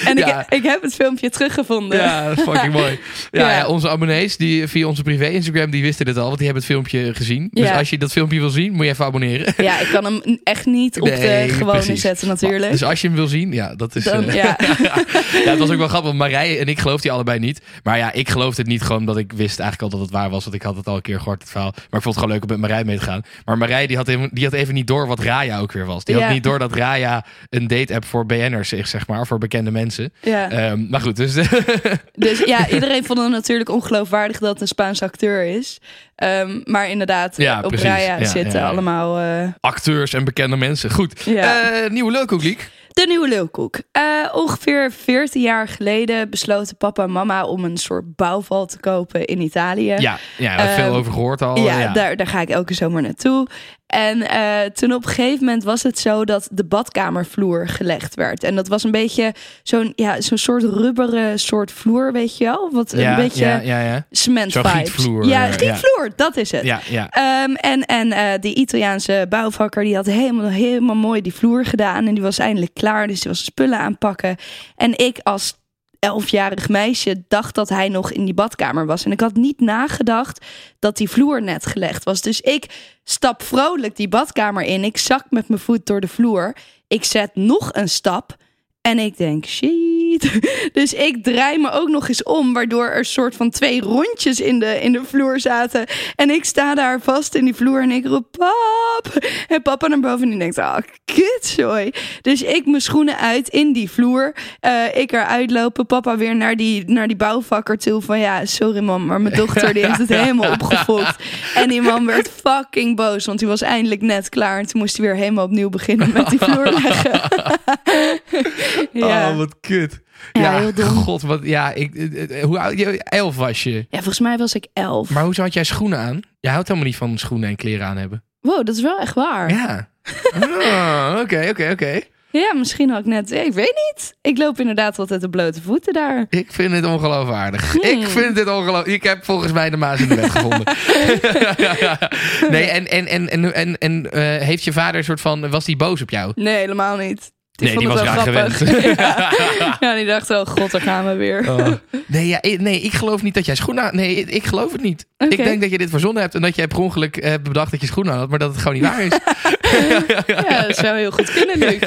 Speaker 2: En
Speaker 1: Ja.
Speaker 2: ik, ik heb het filmpje teruggevonden.
Speaker 1: Ja, fucking mooi. Ja, onze abonnees die via onze privé Instagram, die wisten dit al, want die hebben het filmpje gezien. Dus als je dat filmpje wil zien, moet je even abonneren.
Speaker 2: Ja, ik kan hem echt niet op
Speaker 1: Nee,
Speaker 2: de gewone
Speaker 1: precies.
Speaker 2: zetten natuurlijk.
Speaker 1: Dus als je hem wil zien, ja, dat is...
Speaker 2: Dan,
Speaker 1: eh,
Speaker 2: ja.
Speaker 1: ja, het was ook wel grappig. want Marije en ik geloofden die allebei niet. Maar ja, ik geloofde het niet gewoon omdat ik wist eigenlijk al dat het waar was. Want ik had het al een keer gehoord, het verhaal. Maar ik vond het gewoon leuk om met Marije mee te gaan. Maar Marije die had, even, die had even niet door wat Raya ook weer was. Die
Speaker 2: Ja.
Speaker 1: had niet door dat Raya een date-app voor BN'ers is, zeg maar. Voor bekende mensen.
Speaker 2: ja.
Speaker 1: Ehm, maar goed, dus...
Speaker 2: Dus ja, iedereen vond het natuurlijk ongeloofwaardig dat het een Spaanse acteur is. Ehm, maar inderdaad,
Speaker 1: Ja,
Speaker 2: op
Speaker 1: precies.
Speaker 2: Raya zitten allemaal... eh,
Speaker 1: acteurs en bekende mensen. Goed. Eh, nieuwe leukkoekliek.
Speaker 2: De nieuwe lulkoek. Eh, ongeveer 14 jaar geleden besloten papa en mama om een soort bouwval te kopen in Italië.
Speaker 1: Ja, ja, we hebben veel
Speaker 2: Ehm,
Speaker 1: over gehoord al.
Speaker 2: Ja,
Speaker 1: ja.
Speaker 2: Daar, daar ga ik elke zomer naartoe. En eh, toen op een gegeven moment was het zo dat de badkamervloer gelegd werd. En dat was een beetje zo'n ja, zo'n soort rubberen soort vloer, weet je wel? Wat
Speaker 1: ja,
Speaker 2: een beetje
Speaker 1: ja, ja, ja.
Speaker 2: cement
Speaker 1: gietvloer,
Speaker 2: Ja,
Speaker 1: eh,
Speaker 2: dat is het.
Speaker 1: Ja, ja.
Speaker 2: Ehm, en en eh, die Italiaanse bouwvakker die had helemaal, helemaal mooi die vloer gedaan. En die was eindelijk klaar, dus die was spullen aanpakken. En ik als elfjarig meisje dacht dat hij nog in die badkamer was. En ik had niet nagedacht dat die vloer net gelegd was. Dus ik stap vrolijk die badkamer in. Ik zak met mijn voet door de vloer. Ik zet nog een stap. En ik denk, shit. Dus ik draai me ook nog eens om, waardoor er soort van twee rondjes in de, in de vloer zaten. En ik sta daar vast in die vloer en ik roep, pap. En papa naar boven en die denkt, ah, kutzooi. Dus ik mijn schoenen uit in die vloer. Eh, ik eruit lopen, papa weer naar die, naar die bouwvakker toe. Van ja, sorry man, maar mijn dochter die heeft het helemaal opgefokt. En die man werd fucking boos, want die was eindelijk net klaar. En toen moest hij weer helemaal opnieuw beginnen met die vloer leggen. ja.
Speaker 1: Oh, wat kut.
Speaker 2: Ja, heel
Speaker 1: god, wat, ja, ik, eh, eh, hoe oud, je- elf was je.
Speaker 2: ja, volgens mij was ik elf.
Speaker 1: Maar hoezo had jij schoenen aan? Je houdt helemaal niet van schoenen en kleren aan hebben.
Speaker 2: Wow, dat is wel echt waar. Ja,
Speaker 1: Ja. Ah, Oké, oké, oké.
Speaker 2: misschien had ik net... Ik weet niet. Ik loop inderdaad altijd op blote voeten daar.
Speaker 1: Ik vind het ongeloofwaardig.
Speaker 2: Hmm.
Speaker 1: Ik vind dit ongelooflijk. Ik heb volgens mij de maas in de wet gevonden. nee, en, en, en, en, en, en eh, heeft je vader een soort van... Was die boos op jou?
Speaker 2: Nee, helemaal niet.
Speaker 1: Nee, die was
Speaker 2: wel
Speaker 1: graag
Speaker 2: grappig.
Speaker 1: gewend.
Speaker 2: ja. ja, die dacht, oh god, daar gaan we weer.
Speaker 1: Oh. Nee, ja, ik- nee, ik geloof niet dat jij schoenen aan... Nee, ik, geloof het niet. Ik denk dat je dit verzonnen hebt en dat jij per ongeluk eh, hebt bedacht dat je schoenen aan had, maar dat het gewoon niet waar is.
Speaker 2: Ja, dat zou heel goed kunnen nu.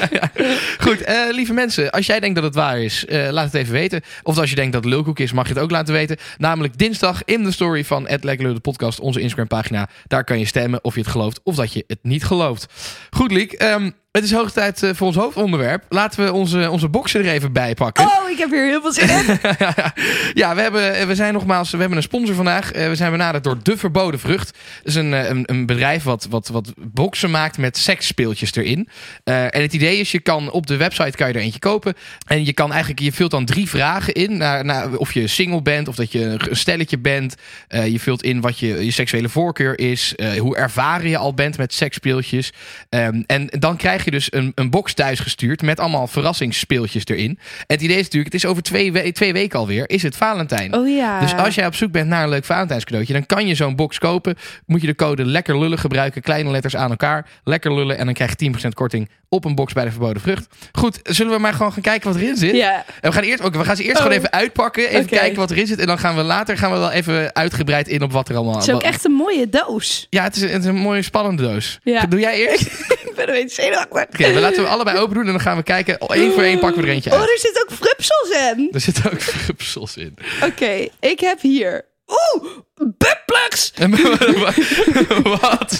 Speaker 1: Goed, eh, lieve mensen, als jij denkt dat het waar is, eh, laat het even weten. Of als je denkt dat het lulkoek is, mag je het ook laten weten. Namelijk dinsdag in de story van Ed Lekker Lul, de podcast, onze Instagram pagina. Daar kan je stemmen of je het gelooft of dat je het niet gelooft. Goed, Liek. ehm, het is hoog tijd eh, voor ons hoofdonderwerp. Laten we onze, onze boxen er even bij pakken.
Speaker 2: Oh, ik heb hier heel veel zin in.
Speaker 1: ja, we, hebben, we zijn nogmaals, we hebben een sponsor vandaag. Eh, we zijn benaderd door De Verboden Vrucht. Dat is een, eh, een, een bedrijf wat, wat, wat boxen maakt met seksspeeltjes erin. Eh, en het idee is, je kan op de website kan je er eentje kopen. En je kan eigenlijk, je vult dan drie vragen in. Naar, naar of je single bent, of dat je een stelletje bent. Eh, je vult in wat je, je seksuele voorkeur is. eh, hoe ervaren je al bent met seksspeeltjes. Ehm, en dan krijg je dus een, een box thuisgestuurd met allemaal verrassingsspeeltjes erin. En het idee is natuurlijk, het is over twee, we- twee weken alweer, is het Valentijn.
Speaker 2: Oh ja.
Speaker 1: Dus als jij op zoek bent naar een leuk Valentijnscadeautje, dan kan je zo'n box kopen. Moet je de code lekker lullen gebruiken, kleine letters aan elkaar, lekker lullen en dan krijg je 10% korting op een box bij de verboden vrucht. Goed, zullen we maar gewoon gaan kijken wat erin zit?
Speaker 2: Ja,
Speaker 1: En we gaan, eerst, we gaan ze eerst
Speaker 2: Oh.
Speaker 1: gewoon even uitpakken, even kijken wat erin zit en dan gaan we later gaan we wel even uitgebreid in op wat er allemaal.
Speaker 2: het is ook echt een mooie doos.
Speaker 1: Ja, het is, het is een mooie spannende doos.
Speaker 2: Ja.
Speaker 1: Doe jij eerst?
Speaker 2: ik ben een beetje zenuwachtig.
Speaker 1: Oké, laten we allebei open doen en dan gaan we kijken. Eén voor één pakken we er eentje
Speaker 2: Oh,
Speaker 1: uit.
Speaker 2: er zitten ook frupsels in.
Speaker 1: Er zitten ook frupsels in.
Speaker 2: Oké, ik heb hier... Oeh, buttplugs!
Speaker 1: Wat?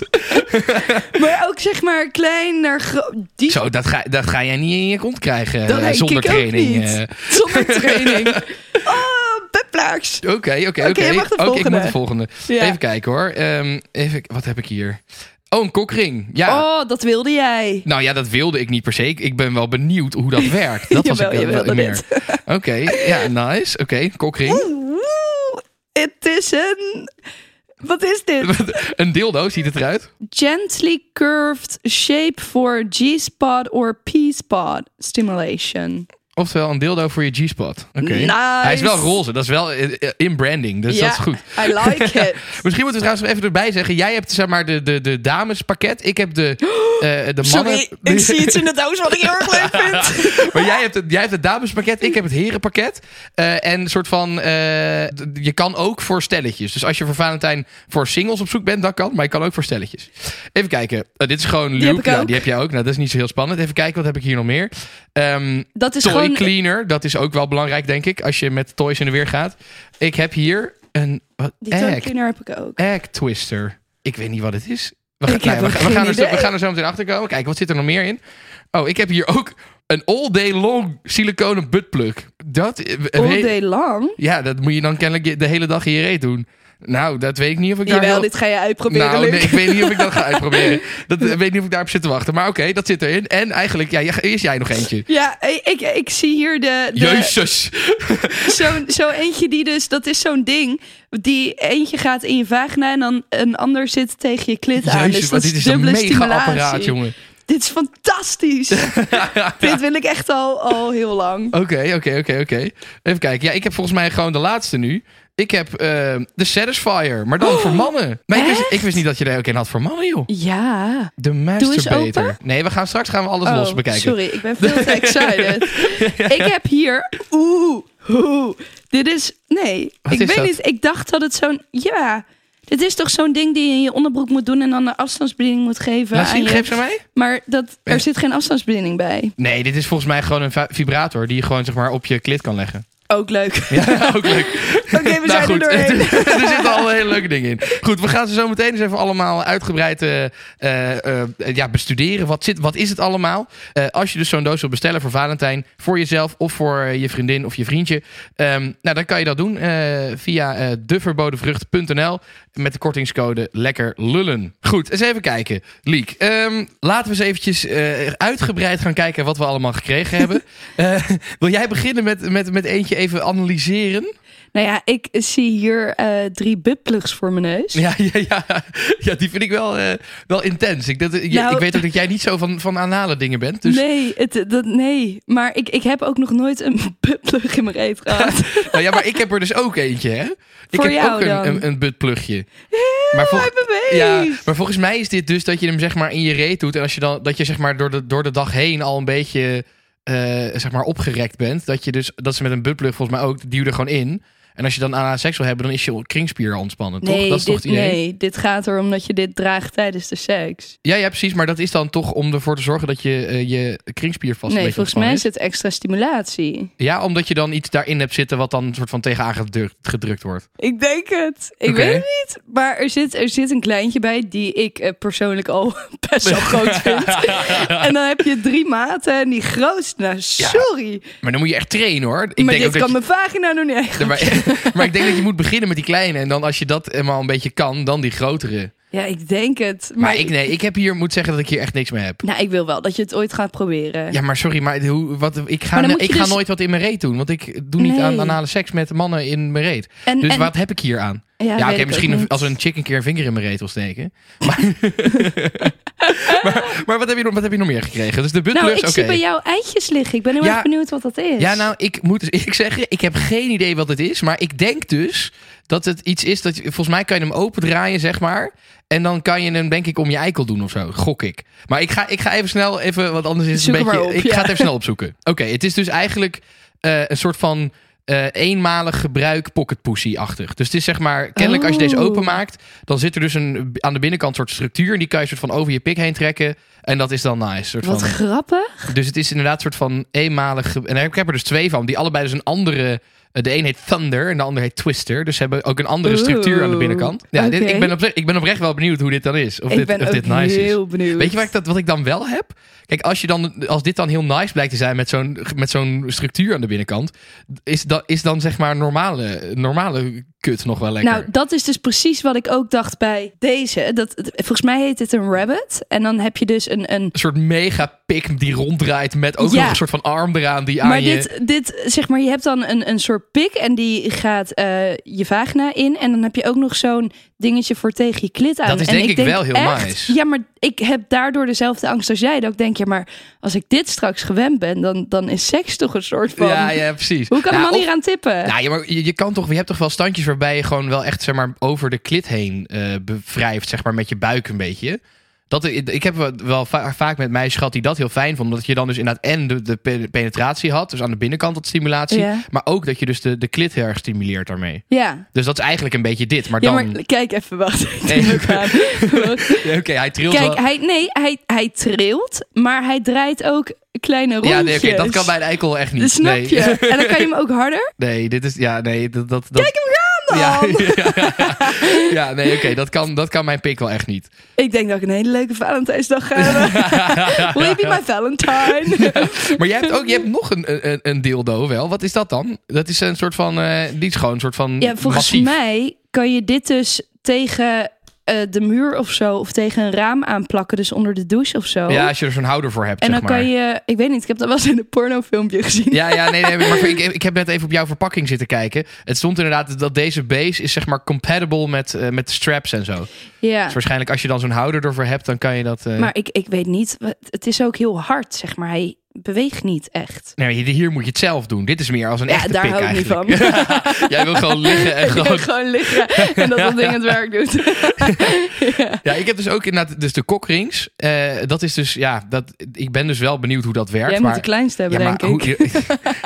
Speaker 2: Maar ook zeg maar klein naar groot. Die
Speaker 1: Zo, dat ga, dat ga jij niet in je kont krijgen
Speaker 2: Dat
Speaker 1: zonder
Speaker 2: ik
Speaker 1: training. eh.
Speaker 2: zonder training. Oh, buttplugs!
Speaker 1: Oké, oké, oké.
Speaker 2: Oké, je mag de
Speaker 1: ik
Speaker 2: volgende.
Speaker 1: moet de volgende.
Speaker 2: Ja.
Speaker 1: Even kijken hoor. Ehm, even, wat heb ik hier? Oh, een kokring. Ja.
Speaker 2: Oh, dat wilde jij.
Speaker 1: Nou ja, dat wilde ik niet per se. Ik- ben wel benieuwd hoe dat werkt. Dat was
Speaker 2: Jawel,
Speaker 1: ik wel meer. Oké, ja, nice. Oké, kokring.
Speaker 2: Oeh, het is een... Wat is dit?
Speaker 1: een dildo, ziet het eruit?
Speaker 2: Gently curved shape for G-spot or P-spot stimulation.
Speaker 1: Oftewel een dildo voor je G-spot. Oké.
Speaker 2: Nice.
Speaker 1: Hij is wel roze. Dat is wel eh, eh, in branding. Dus dat is goed.
Speaker 2: I like it.
Speaker 1: Misschien moeten we trouwens even erbij zeggen. Jij hebt zeg maar de, de, de damespakket. Ik heb de, eh, de mannen...
Speaker 2: Sorry, ik zie iets in de doos wat ik heel erg leuk vind.
Speaker 1: maar jij hebt, het, jij hebt het damespakket, ik heb het herenpakket. En een soort van, je kan ook voor stelletjes. Dus als je voor Valentijn voor singles op zoek bent, dan kan. Maar je kan ook voor stelletjes. Even kijken. Dit is gewoon Luke.
Speaker 2: heb
Speaker 1: Nou, die heb jij ook. Nou, dat is niet zo heel spannend. Even kijken, wat heb ik hier nog meer? Ehm,
Speaker 2: Dat is
Speaker 1: toy cleaner, dat is ook wel belangrijk, denk ik. Als je met toys in de weer gaat. Ik heb hier een wat,
Speaker 2: Die toy
Speaker 1: egg,
Speaker 2: cleaner heb ik ook.
Speaker 1: egg twister. Ik weet niet wat het is. We, gaan- we, we er zo, we gaan er zo meteen achter komen. Kijk, wat zit er nog meer in? Oh, ik heb hier ook een all day long siliconen buttplug. Dat, eh,
Speaker 2: All day long.
Speaker 1: Ja, dat moet je dan kennelijk de hele dag in je reet doen. Nou, dat weet ik niet of ik daar
Speaker 2: Jawel,
Speaker 1: heel-
Speaker 2: dit ga je uitproberen,
Speaker 1: Nou, nee, ik weet niet of ik dat ga uitproberen. Dat eh, weet niet of ik daarop zit te wachten. Maar oké, dat zit erin. En eigenlijk, ja, eerst jij nog eentje.
Speaker 2: Ja, ik, ik zie hier de... de
Speaker 1: Jezus.
Speaker 2: Zo'n zo eentje die dus... Dat is zo'n ding. Die eentje gaat in je vagina en dan een ander zit tegen je klit aan. Dus dat
Speaker 1: dit
Speaker 2: is
Speaker 1: een
Speaker 2: dubbele
Speaker 1: mega apparaat, jongen.
Speaker 2: Dit is fantastisch. Dit wil ik echt al, al heel lang.
Speaker 1: Oké, oké, oké, oké. Even kijken. Ja, ik heb volgens mij gewoon de laatste nu. Ik heb eh, de Satisfier, maar dan voor mannen. Maar ik wist,
Speaker 2: echt?
Speaker 1: ik wist niet dat je er ook in had voor mannen, joh.
Speaker 2: Ja.
Speaker 1: De masturbator. Nee, we gaan straks gaan we alles los bekijken.
Speaker 2: Oh, sorry, ik ben veel te excited. Ik heb hier... Oeh, oeh. Dit is... Nee,
Speaker 1: Wat
Speaker 2: ik
Speaker 1: is
Speaker 2: weet
Speaker 1: dat?
Speaker 2: niet. Ik dacht dat het zo'n... Ja, dit is toch zo'n ding die je in je onderbroek moet doen... en dan een afstandsbediening moet geven
Speaker 1: zien,
Speaker 2: je...
Speaker 1: geef ze mij.
Speaker 2: Maar dat, er zit geen afstandsbediening bij.
Speaker 1: Nee, dit is volgens mij gewoon een vibrator die je gewoon zeg maar op je klit kan leggen.
Speaker 2: Ook leuk.
Speaker 1: Ja, ook leuk.
Speaker 2: Oké, we
Speaker 1: Nou
Speaker 2: zijn
Speaker 1: goed,
Speaker 2: er doorheen.
Speaker 1: er zitten al hele leuke dingen in. Goed, we gaan ze zo meteen eens even allemaal uitgebreid eh, eh, eh, ja, bestuderen. Wat, zit, wat is het allemaal? Als je dus zo'n doos wil bestellen voor Valentijn, voor jezelf of voor je vriendin of je vriendje. ehm, nou, dan kan je dat doen via deverbodenvrucht.nl met de kortingscode Lekker Lullen. Goed, eens even kijken. Liek, ehm, laten we eens eventjes uitgebreid gaan kijken wat we allemaal gekregen hebben. Wil jij beginnen met, met, met eentje even analyseren?
Speaker 2: Nou ja, ik zie hier eh, drie buttplugs voor mijn neus.
Speaker 1: Ja, ja, ja, ja die vind ik wel, eh, wel intens. Ik, dat, je-
Speaker 2: Nou-
Speaker 1: ik weet ook dat jij niet zo van, van anale dingen bent. Dus,
Speaker 2: Nee, het, dat, nee, maar ik, ik heb ook nog nooit een buttplug in mijn reet gehad.
Speaker 1: nou ja, maar ik heb er dus ook eentje, hè? Ik
Speaker 2: Voor
Speaker 1: heb
Speaker 2: jou
Speaker 1: ook een,
Speaker 2: dan?
Speaker 1: een, een buttplugje. Maar, vol- ja, maar volgens mij is dit dus dat je hem zeg maar in je reet doet. En als je dan, dat je zeg maar door de, door de dag heen al een beetje zeg maar opgerekt bent. Dat je dus, dat ze met een buttplug volgens mij ook, die er gewoon in. En als je dan aan seks wil hebben, dan is je kringspier ontspannen, toch?
Speaker 2: Nee,
Speaker 1: Dat is toch
Speaker 2: dit,
Speaker 1: het idee?
Speaker 2: nee, dit gaat erom dat je dit draagt tijdens de seks.
Speaker 1: Ja, ja, precies. Maar dat is dan toch om ervoor te zorgen dat je eh, je kringspier vast
Speaker 2: nee, volgens mij is het extra stimulatie.
Speaker 1: Ja, omdat je dan iets daarin hebt zitten wat dan een soort van tegenaan gedrukt, gedrukt wordt.
Speaker 2: Ik denk het. Ik weet het niet. Maar er zit, er zit een kleintje bij die ik eh, persoonlijk al best wel groot vind. En dan heb je drie maten en die grootste, nou sorry.
Speaker 1: Maar dan moet je echt trainen hoor. Ik
Speaker 2: maar
Speaker 1: denk
Speaker 2: dit
Speaker 1: ook dat
Speaker 2: kan
Speaker 1: je-
Speaker 2: mijn vagina nog niet echt.
Speaker 1: maar, ik denk dat je moet beginnen met die kleine. En dan als je dat eenmaal een beetje kan, dan die grotere.
Speaker 2: Ja, ik denk het.
Speaker 1: Maar,
Speaker 2: Maar,
Speaker 1: ik, nee, ik heb hier moet zeggen dat ik hier echt niks mee heb.
Speaker 2: Nou, ik wil wel dat je het ooit gaat proberen.
Speaker 1: Ja, maar sorry, maar hoe, wat, ik ga, ik ga
Speaker 2: dus-
Speaker 1: nooit wat in mijn reet doen. Want ik doe niet
Speaker 2: Nee.
Speaker 1: aan anale seks met mannen in mijn reet.
Speaker 2: en,
Speaker 1: Dus
Speaker 2: en-
Speaker 1: wat heb ik hier aan?
Speaker 2: ja,
Speaker 1: oké,
Speaker 2: ik
Speaker 1: misschien een- als een chick een keer een vinger in mijn reet wil steken. Maar, maar, maar wat, heb je nog, wat heb je nog meer gekregen? Dus de
Speaker 2: Nou,
Speaker 1: buttplugs,
Speaker 2: ik
Speaker 1: oké.
Speaker 2: zie bij jou eitjes liggen. Ik ben heel
Speaker 1: Ja.
Speaker 2: erg benieuwd wat dat is.
Speaker 1: Ja, nou, ik moet dus eerlijk zeggen, ik heb geen idee wat het is. Maar ik denk dus dat het iets is dat... je- Volgens mij kan je hem opendraaien, zeg maar. En dan kan je hem, denk ik, om je eikel doen of zo. Gok ik. Maar ik ga, ik ga even snel, even, want anders is het
Speaker 2: Zoek
Speaker 1: een beetje...
Speaker 2: op,
Speaker 1: ik
Speaker 2: ja.
Speaker 1: ga het even snel opzoeken. Oké, het is dus eigenlijk eh, een soort van... eh, eenmalig gebruik pocket pussy-achtig. Dus het is zeg maar, kennelijk als je deze
Speaker 2: Oh.
Speaker 1: openmaakt, dan zit er dus een, aan de binnenkant soort structuur. En die kan je soort van over je pik heen trekken. En dat is dan nice. Soort
Speaker 2: Wat
Speaker 1: van,
Speaker 2: grappig.
Speaker 1: dus het is inderdaad een soort van eenmalig. En ik heb er dus twee van, die allebei dus een andere. Eh, De een heet Thunder en de ander heet Twister. Dus ze hebben ook een andere structuur aan de binnenkant. Ja, dit, ik, ben op, ik ben oprecht wel benieuwd hoe dit dan is. Of
Speaker 2: ik
Speaker 1: dit,
Speaker 2: ben
Speaker 1: of
Speaker 2: ook
Speaker 1: dit nice is.
Speaker 2: heel benieuwd.
Speaker 1: Weet je wat ik, dat, wat ik dan wel heb? Kijk, als, je dan, als dit dan heel nice blijkt te zijn met zo'n, met zo'n structuur aan de binnenkant, is, dat, is dan zeg maar normale, normale kut nog wel lekker.
Speaker 2: Nou, dat is dus precies wat ik ook dacht bij deze. Dat, volgens mij heet het een rabbit. En dan heb je dus een... een
Speaker 1: een soort mega pik die ronddraait met ook
Speaker 2: Ja.
Speaker 1: nog een soort van arm eraan die aan
Speaker 2: maar
Speaker 1: je...
Speaker 2: dit, dit, zeg maar, je hebt dan een, een soort pik en die gaat eh, je vagina in. En dan heb je ook nog zo'n dingetje voor tegen je klit aan.
Speaker 1: Dat is
Speaker 2: en
Speaker 1: denk ik wel heel
Speaker 2: echt,
Speaker 1: nice.
Speaker 2: Ja, maar ik heb daardoor dezelfde angst als jij. Dat ik denk, ja, maar als ik dit straks gewend ben, dan, dan is seks toch een soort van...
Speaker 1: Ja, ja, precies.
Speaker 2: Hoe kan
Speaker 1: ja,
Speaker 2: een man hier aan tippen?
Speaker 1: Nou, ja, maar je, je kan toch, je hebt toch wel standjes waarbij je gewoon wel echt zeg maar over de klit heen eh bevrijft, zeg maar met je buik een beetje. Dat, ik heb wel- wel va- vaak met meisjes gehad die dat heel fijn vonden. Dat je dan dus inderdaad en de, de pe- penetratie had, dus aan de binnenkant wat stimulatie. Maar ook dat je dus de, de klit heel erg stimuleert daarmee.
Speaker 2: ja.
Speaker 1: Dus dat is eigenlijk een beetje dit. Maar
Speaker 2: Ja,
Speaker 1: dan.
Speaker 2: maar kijk even, wacht. Ik
Speaker 1: Nee. Oké, hij trilt
Speaker 2: Kijk,
Speaker 1: wel.
Speaker 2: hij, nee, hij, hij trilt, maar hij draait ook kleine rondjes.
Speaker 1: Ja, nee, dat kan bij een eikel echt niet.
Speaker 2: Snap
Speaker 1: nee.
Speaker 2: je? En dan kan je hem ook harder.
Speaker 1: Nee, dit is. Ja, nee, dat. dat, dat
Speaker 2: Kijk hem
Speaker 1: ja, ja, ja, ja. Ja, nee, oké, dat, kan, dat kan mijn pik wel echt niet.
Speaker 2: Ik denk dat ik een hele leuke Valentijnsdag ga hebben. Will you be my Valentine?
Speaker 1: Maar jij hebt ook je hebt nog een, een, een dildo wel. Wat is dat dan? Dat is een soort van. eh die is gewoon een soort van.
Speaker 2: ja, volgens
Speaker 1: massief.
Speaker 2: mij kan je dit dus tegen eh, de muur of zo, of tegen een raam aanplakken, dus onder de douche of zo.
Speaker 1: Ja, als je er zo'n houder voor hebt.
Speaker 2: en dan
Speaker 1: zeg maar.
Speaker 2: kan je, ik weet niet, ik heb dat wel eens in een pornofilmpje gezien.
Speaker 1: Ja, ja, nee, nee, maar ik, ik heb net even op jouw verpakking zitten kijken. Het stond inderdaad dat deze base is zeg maar compatible met, eh, met de straps en zo.
Speaker 2: Ja.
Speaker 1: Dus waarschijnlijk als je dan zo'n houder ervoor hebt, dan kan je dat... eh,
Speaker 2: Maar ik, ik weet niet, het is ook heel hard, zeg maar. Hij beweegt niet echt.
Speaker 1: Nee, hier moet je het zelf doen. Dit is meer als een
Speaker 2: Ja,
Speaker 1: echte
Speaker 2: daar
Speaker 1: pik
Speaker 2: hou ik niet van.
Speaker 1: Jij wil gewoon liggen en gewoon...
Speaker 2: Gewoon liggen en dat dat ding het werk doet. ja.
Speaker 1: Ja, ik heb dus ook inderdaad dus de kokrings. Eh, dat is dus, ja, dat, ik ben dus wel benieuwd hoe dat werkt.
Speaker 2: Jij
Speaker 1: maar,
Speaker 2: moet de kleinste hebben,
Speaker 1: ja, maar
Speaker 2: denk ik.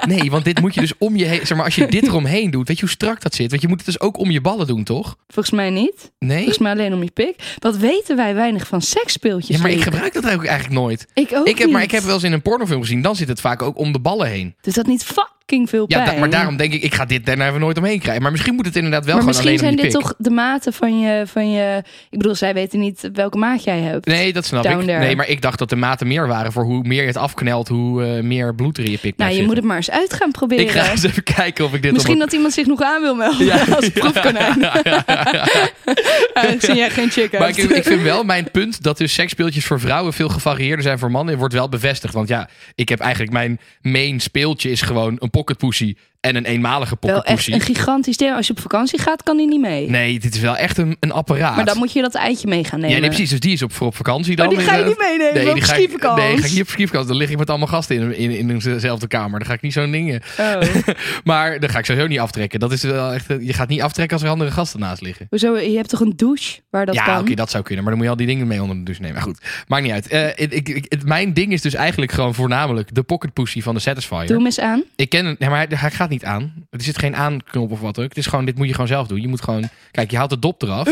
Speaker 1: nee, want dit moet je dus om je heen... Zeg maar, als je dit eromheen doet, weet je hoe strak dat zit? Want je moet het dus ook om je ballen doen, toch?
Speaker 2: Volgens mij niet.
Speaker 1: Nee?
Speaker 2: Volgens mij alleen om je pik. Wat weten wij weinig van seksspeeltjes?
Speaker 1: Ja, maar ik gebruik dat eigenlijk eigenlijk nooit.
Speaker 2: Ik ook
Speaker 1: Ik heb, maar
Speaker 2: niet.
Speaker 1: ik heb wel eens in een pornofilm gezien, dan zit het vaak ook om de ballen heen.
Speaker 2: Dus dat niet fucking veel
Speaker 1: Ja,
Speaker 2: pijn.
Speaker 1: da- maar daarom denk ik, ik ga dit daarna even nooit omheen krijgen. Maar misschien moet het inderdaad wel
Speaker 2: maar
Speaker 1: gewoon
Speaker 2: misschien
Speaker 1: alleen
Speaker 2: zijn
Speaker 1: om je
Speaker 2: dit
Speaker 1: pik.
Speaker 2: toch de maten van je, van je... Ik bedoel, zij weten niet welke maat jij hebt.
Speaker 1: Nee, dat snap
Speaker 2: Down
Speaker 1: ik.
Speaker 2: there.
Speaker 1: Nee, maar ik dacht dat de maten meer waren voor hoe meer je het afknelt, hoe eh, meer bloed er in je pik
Speaker 2: nou, je moet het maar eens uit gaan proberen.
Speaker 1: Ik ga eens even kijken of ik dit
Speaker 2: Misschien
Speaker 1: op
Speaker 2: dat iemand zich nog aan wil melden
Speaker 1: Ja.
Speaker 2: als proefkonijn. Aangezien jij geen chick
Speaker 1: Maar ik vind wel mijn punt dat dus seksspeeltjes voor vrouwen veel gevarieerder zijn voor mannen, wordt wel bevestigd. Want ja, ik heb eigenlijk mijn main speeltje is gewoon een pocketpussy en een eenmalige
Speaker 2: Wel echt een gigantisch ding. Als je op vakantie gaat, kan die niet mee.
Speaker 1: Nee, dit is wel echt een, een apparaat.
Speaker 2: Maar dan moet je dat eitje mee gaan nemen.
Speaker 1: Ja, nee, precies. Dus die is op, voor op vakantie dan.
Speaker 2: Maar die ga je niet meenemen op
Speaker 1: die ga ik,
Speaker 2: skivakantie.
Speaker 1: nee, ga ik niet op skivakantie. Dan lig ik met allemaal gasten in, in, in dezelfde kamer. Dan ga ik niet zo'n dingen.
Speaker 2: Oh.
Speaker 1: Maar dan ga ik sowieso niet aftrekken. Dat is wel echt, je gaat niet aftrekken als er andere gasten naast liggen.
Speaker 2: Hoezo? Je hebt toch een douche waar dat
Speaker 1: ja,
Speaker 2: kan?
Speaker 1: oké, dat zou kunnen. Maar dan moet je al die dingen mee onder de douche nemen. Maar goed, maakt niet uit. Eh, ik, ik, ik- het, mijn ding is dus eigenlijk gewoon voornamelijk de pocket pussy van de Satisfyer.
Speaker 2: Doe hem eens aan.
Speaker 1: Ik ken het, nee, maar hij, hij gaat niet aan. Er zit geen aanknop of wat ook. Het is gewoon, dit moet je gewoon zelf doen. Je moet gewoon, kijk, je haalt de dop eraf.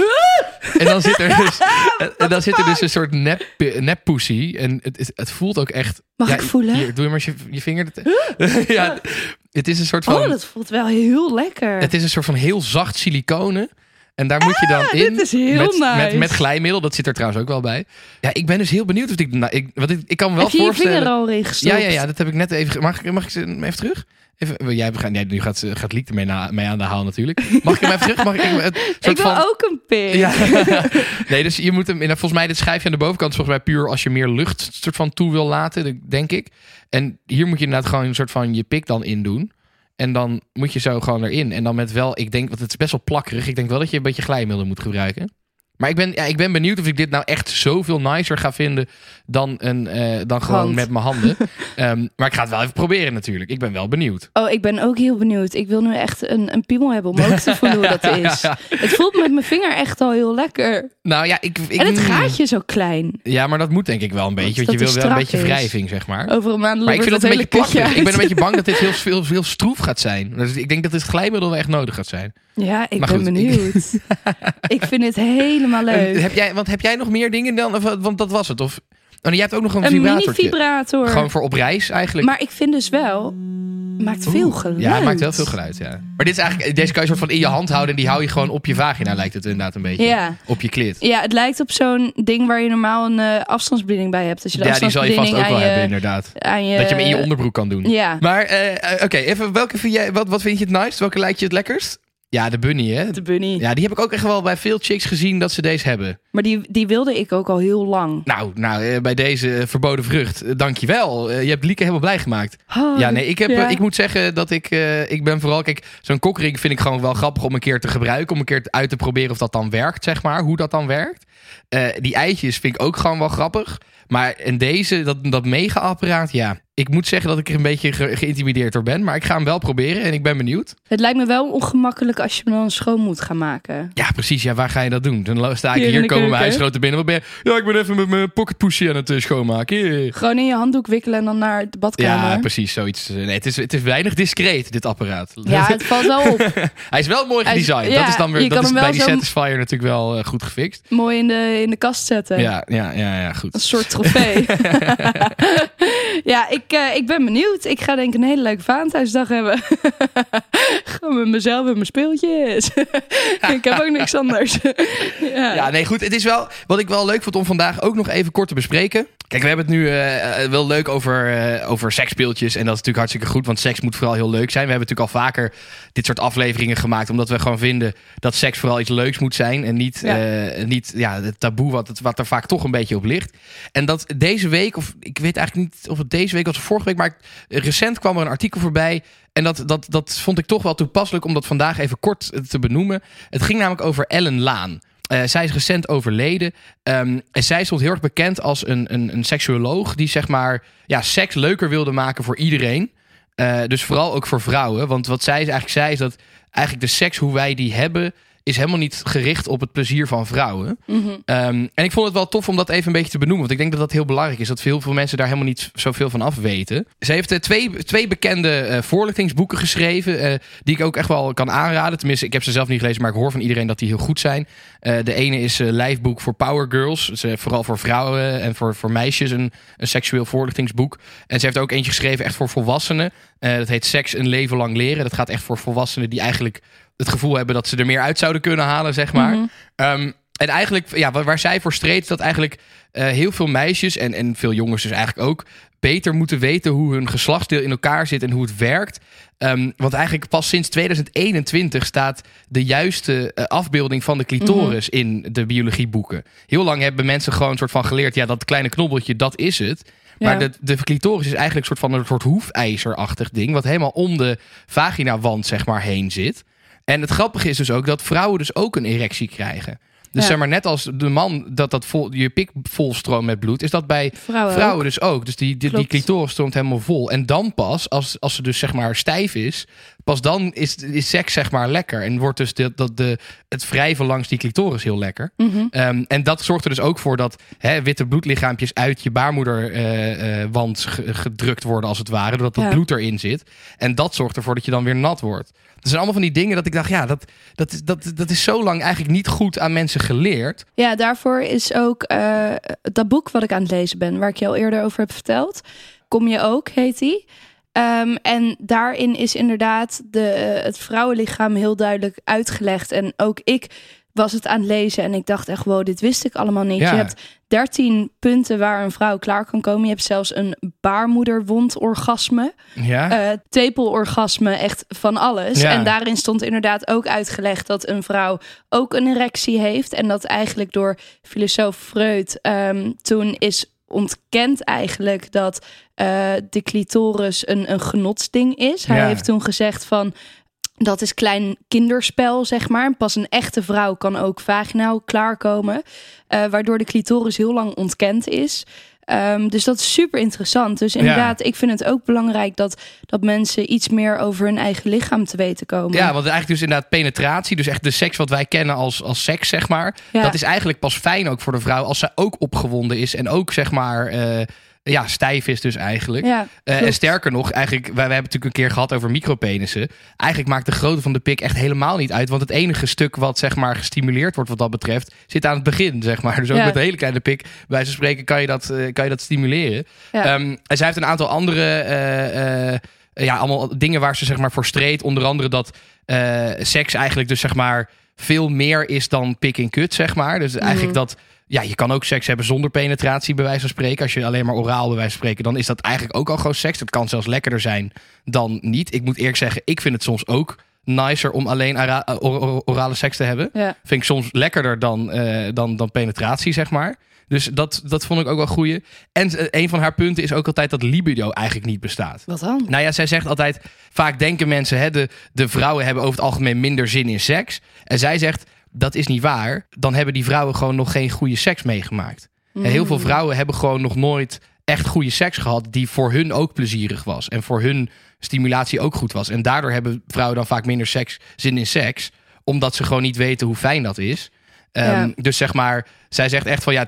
Speaker 1: en dan zit er dus, en dan zit er dus een soort nep, nep pussy. En het, is, het voelt ook echt.
Speaker 2: Mag
Speaker 1: ja,
Speaker 2: ik voelen?
Speaker 1: Hier, doe je maar je, je vinger. ja, het is een soort van.
Speaker 2: Oh, dat voelt wel heel lekker.
Speaker 1: Het is een soort van heel zacht siliconen. En daar moet je dan in.
Speaker 2: dit is heel
Speaker 1: met,
Speaker 2: nice.
Speaker 1: met, met glijmiddel. Dat zit er trouwens ook wel bij. Ja, ik ben dus heel benieuwd of ik. Nou, ik, wat ik, ik kan me wel
Speaker 2: heb je je
Speaker 1: voorstellen.
Speaker 2: vinger al?
Speaker 1: Ja, ja, ja, dat heb ik net even. Mag ik, mag ik ze even terug? Even, jij, nu gaat, gaat Liek ermee na, mee aan de haal natuurlijk. Mag ik hem even terug? Mag ik hem het soort
Speaker 2: Ik wil
Speaker 1: van.
Speaker 2: ook een pik.
Speaker 1: Ja. nee, dus je moet hem. en Volgens mij, dit schijfje aan de bovenkant is volgens mij puur als je meer lucht soort van toe wil laten, denk ik. En hier moet je inderdaad gewoon een soort van je pik dan in doen. En dan moet je zo gewoon erin. En dan met wel, ik denk, want het is best wel plakkerig. Ik denk wel dat je een beetje glijmiddel moet gebruiken. Maar ik ben, ja, ik ben benieuwd of ik dit nou echt zoveel nicer ga vinden dan, een, eh, dan gewoon
Speaker 2: Hand.
Speaker 1: met mijn handen. Ehm, maar ik ga het wel even proberen natuurlijk. Ik ben wel benieuwd.
Speaker 2: Oh, ik ben ook heel benieuwd. Ik wil nu echt een, een piemel hebben om ook te voelen hoe dat is. Het voelt met mijn vinger echt al heel lekker.
Speaker 1: Nou ja, ik... ik
Speaker 2: En het gaatje zo klein.
Speaker 1: Ja, maar dat moet denk ik wel een beetje. Want je wil wel een beetje wrijving, zeg maar.
Speaker 2: Over een maand
Speaker 1: Maar ik vind dat een beetje plakkerig. Ik ben een beetje bang dat dit heel, veel, veel stroef gaat zijn. Dus ik denk dat dit glijmiddel wel echt nodig gaat zijn.
Speaker 2: Ja, ik
Speaker 1: Maar
Speaker 2: ben
Speaker 1: goed,
Speaker 2: benieuwd. ik vind het helemaal
Speaker 1: En
Speaker 2: leuk.
Speaker 1: heb jij, want heb jij nog meer dingen dan? Of, want dat was het. Of, oh, nee, jij hebt ook nog een,
Speaker 2: Een
Speaker 1: vibratortje.
Speaker 2: mini-vibrator.
Speaker 1: Gewoon voor op reis eigenlijk.
Speaker 2: Maar ik vind dus wel... Maakt veel geluid.
Speaker 1: ja, maakt wel veel geluid, ja. Maar dit is eigenlijk, deze kan je soort van in je hand houden en die hou je gewoon op je vagina, lijkt het inderdaad een beetje.
Speaker 2: Ja.
Speaker 1: Op je klit.
Speaker 2: Ja, het lijkt op zo'n ding waar je normaal een eh, afstandsbediening bij hebt. Als je de
Speaker 1: Ja, die zal je vast ook wel
Speaker 2: je,
Speaker 1: hebben, inderdaad.
Speaker 2: je...
Speaker 1: Dat je hem in je onderbroek kan doen.
Speaker 2: Ja.
Speaker 1: Maar, eh, eh, oké, even, welke vind jij, wat, wat vind je het nice? Welke lijkt je het lekkerst? Ja, de bunny, hè?
Speaker 2: De bunny.
Speaker 1: Ja, die heb ik ook echt wel bij veel chicks gezien dat ze deze hebben.
Speaker 2: Maar die, die wilde ik ook al heel lang.
Speaker 1: Nou, nou eh, bij deze eh, verboden vrucht, eh, dankjewel. Je hebt Lieke helemaal blij gemaakt.
Speaker 2: Oh,
Speaker 1: Ja, nee, ik, heb,
Speaker 2: ja.
Speaker 1: ik moet zeggen dat ik, ik ben vooral... Kijk, zo'n kokring vind ik gewoon wel grappig om een keer te gebruiken. Om een keer uit te proberen of dat dan werkt, zeg maar. Hoe dat dan werkt. Eh, die eitjes vind ik ook gewoon wel grappig. Maar en deze, dat, dat mega-apparaat, ja. Ik moet zeggen dat ik er een beetje ge- geïntimideerd door ben. Maar ik ga hem wel proberen en ik ben benieuwd.
Speaker 2: Het lijkt me wel ongemakkelijk als je hem dan schoon moet gaan maken.
Speaker 1: Ja, precies. Ja, waar ga je dat doen? Dan sta ik
Speaker 2: Hier
Speaker 1: hier, komen mijn huisgenoten binnen. Wat ben je? Ja, ik ben even met mijn pocketpushie aan het eh, schoonmaken. Yeah.
Speaker 2: Gewoon in je handdoek wikkelen en dan naar de badkamer.
Speaker 1: Ja, precies. Zoiets. Nee, het, is, het is weinig discreet, dit apparaat.
Speaker 2: Ja, het valt wel op.
Speaker 1: Hij is wel mooi
Speaker 2: is-
Speaker 1: gedesigned.
Speaker 2: ja,
Speaker 1: dat is dan weer dat is bij die Satisfyer natuurlijk wel eh, goed gefixt.
Speaker 2: Mooi in de, in de kast zetten.
Speaker 1: Ja, ja, ja, ja,
Speaker 2: Een
Speaker 1: goed.
Speaker 2: soort trofee. ja, ik, eh, ik ben benieuwd. Ik ga denk ik een hele leuke Valentijnsdag hebben. Gewoon met mezelf en mijn speeltjes. ik heb ook niks anders. ja.
Speaker 1: Ja, nee, goed. Het is wel wat ik wel leuk vond om vandaag ook nog even kort te bespreken. Kijk, we hebben het nu eh, eh, wel leuk over, eh over seksspeeltjes. En dat is natuurlijk hartstikke goed, want seks moet vooral heel leuk zijn. We hebben natuurlijk al vaker dit soort afleveringen gemaakt, omdat we gewoon vinden dat seks vooral iets leuks moet zijn. En niet,
Speaker 2: Ja.
Speaker 1: niet ja, het taboe wat, het, wat er vaak toch een beetje op ligt. En dat deze week, of ik weet eigenlijk niet of het deze week was of vorige week, maar recent kwam er een artikel voorbij. En dat, dat, dat vond ik toch wel toepasselijk om dat vandaag even kort te benoemen. Het ging namelijk over Ellen Laan. Eh, zij is recent overleden. Ehm, en zij stond heel erg bekend als een, een, een seksuoloog die zeg maar ja, seks leuker wilde maken voor iedereen. Eh, dus vooral ook voor vrouwen. Want wat zij eigenlijk zei is dat eigenlijk de seks hoe wij die hebben is helemaal niet gericht op het plezier van vrouwen.
Speaker 2: Mhm.
Speaker 1: Ehm, en ik vond het wel tof om dat even een beetje te benoemen. Want ik denk dat dat heel belangrijk is. Dat veel, veel mensen daar helemaal niet zoveel van af weten. Ze heeft eh, twee, twee bekende eh, voorlichtingsboeken geschreven. eh, die ik ook echt wel kan aanraden. Tenminste, ik heb ze zelf niet gelezen. Maar ik hoor van iedereen dat die heel goed zijn. De ene is Lijfboek voor Power Girls. Dus, vooral voor vrouwen en voor, voor meisjes. Een, een seksueel voorlichtingsboek. En ze heeft ook eentje geschreven echt voor volwassenen. Dat heet Seks een leven lang leren. Dat gaat echt voor volwassenen die eigenlijk het gevoel hebben dat ze er meer uit zouden kunnen halen, zeg maar.
Speaker 2: Mhm.
Speaker 1: Ehm, en eigenlijk, ja, waar, waar zij voor streed, is dat eigenlijk eh, heel veel meisjes en, en veel jongens dus eigenlijk ook beter moeten weten hoe hun geslachtsdeel in elkaar zit en hoe het werkt. Ehm, want eigenlijk pas sinds 2021 staat de juiste eh, afbeelding van de clitoris in de biologieboeken. Heel lang hebben mensen gewoon een soort van geleerd, ja, dat kleine knobbeltje, dat is het. Maar de, de clitoris is eigenlijk een soort van een soort hoefijzerachtig ding, wat helemaal om de vaginawand, zeg maar, heen zit. En het grappige is dus ook dat vrouwen dus ook een erectie krijgen. Dus
Speaker 2: Ja.
Speaker 1: zeg maar, net als de man dat, dat vol, je pik vol stroomt met bloed, is dat bij
Speaker 2: Vrouwen,
Speaker 1: vrouwen
Speaker 2: ook.
Speaker 1: dus ook. Dus die, die, clitoris stroomt helemaal vol. En dan pas, als, als ze dus zeg maar stijf is, pas dan is, is seks zeg maar lekker. En wordt dus de, dat de, het wrijven langs die clitoris heel lekker.
Speaker 2: Mhm.
Speaker 1: Ehm, en dat zorgt er dus ook voor dat hè, witte bloedlichaampjes uit je baarmoederwand ge- gedrukt worden, als het ware. Doordat dat
Speaker 2: Ja.
Speaker 1: bloed erin zit. En dat zorgt ervoor dat je dan weer nat wordt. Dat zijn allemaal van die dingen dat ik dacht, ja, dat, dat, is- dat, dat is zo lang eigenlijk niet goed aan mensen geleerd.
Speaker 2: Ja, daarvoor is ook eh, dat boek wat ik aan het lezen ben, waar ik je al eerder over heb verteld. Kom je ook, heet die. Ehm, en daarin is inderdaad de, eh, het vrouwenlichaam heel duidelijk uitgelegd. En ook ik was het aan het lezen en ik dacht echt, wow, dit wist ik allemaal niet.
Speaker 1: Ja.
Speaker 2: Je hebt 13 punten waar een vrouw klaar kan komen. Je hebt zelfs een baarmoederwondorgasme.
Speaker 1: Ja,
Speaker 2: eh tepelorgasme, echt van alles.
Speaker 1: Ja.
Speaker 2: En daarin stond inderdaad ook uitgelegd dat een vrouw ook een erectie heeft. En dat eigenlijk door filosoof Freud ehm, toen is ontkend eigenlijk dat eh, de clitoris een, een genotsding is. Hij
Speaker 1: Ja.
Speaker 2: heeft toen gezegd van... Dat is klein kinderspel, zeg maar. Pas een echte vrouw kan ook vaginaal klaarkomen. eh, waardoor de clitoris heel lang ontkend is. Ehm, dus dat is super interessant. Dus inderdaad, ik vind het ook belangrijk dat, dat mensen iets meer over hun eigen lichaam te weten komen.
Speaker 1: Ja, want eigenlijk dus inderdaad penetratie. Dus echt de seks wat wij kennen als, als seks, zeg maar.
Speaker 2: Ja.
Speaker 1: Dat is eigenlijk pas fijn ook voor de vrouw als zij ook opgewonden is. En ook, zeg maar, eh, ja, stijf is dus eigenlijk.
Speaker 2: Ja,
Speaker 1: Eh, en sterker nog, eigenlijk, wij, wij hebben het natuurlijk een keer gehad over micropenissen. Eigenlijk maakt de grootte van de pik echt helemaal niet uit. Want het enige stuk wat zeg maar gestimuleerd wordt wat dat betreft, zit aan het begin, zeg maar. Dus ook
Speaker 2: Ja.
Speaker 1: met een hele kleine pik, bij wijze van spreken, kan je dat, eh, kan je dat stimuleren.
Speaker 2: Ja.
Speaker 1: Ehm, en zij heeft een aantal andere eh, ja, allemaal dingen waar ze zeg maar voor streed. Onder andere dat seks eigenlijk dus zeg maar veel meer is dan pik en kut, zeg maar. Dus eigenlijk
Speaker 2: Mhm.
Speaker 1: dat ja, je kan ook seks hebben zonder penetratie, bij wijze van spreken. Als je alleen maar oraal, bij wijze van spreken, dan is dat eigenlijk ook al gewoon seks. Dat kan zelfs lekkerder zijn dan niet. Ik moet eerlijk zeggen, ik vind het soms ook nicer om alleen eh, or- or- orale seks te hebben.
Speaker 2: Ja.
Speaker 1: Vind ik soms lekkerder dan, eh, dan, dan penetratie, zeg maar. Dus dat, dat vond ik ook wel goeie. En eh, een van haar punten is ook altijd dat libido eigenlijk niet bestaat.
Speaker 2: Wat dan?
Speaker 1: Nou ja, zij zegt altijd, vaak denken mensen, hè, de, de vrouwen hebben over het algemeen minder zin in seks. En zij zegt, dat is niet waar. Dan hebben die vrouwen gewoon nog geen goede seks meegemaakt. En heel veel vrouwen hebben gewoon nog nooit echt goede seks gehad die voor hun ook plezierig was. En voor hun stimulatie ook goed was. En daardoor hebben vrouwen dan vaak minder seks, zin in seks. Omdat ze gewoon niet weten hoe fijn dat is. Ehm,
Speaker 2: Ja.
Speaker 1: Dus zeg maar, zij zegt echt van ja,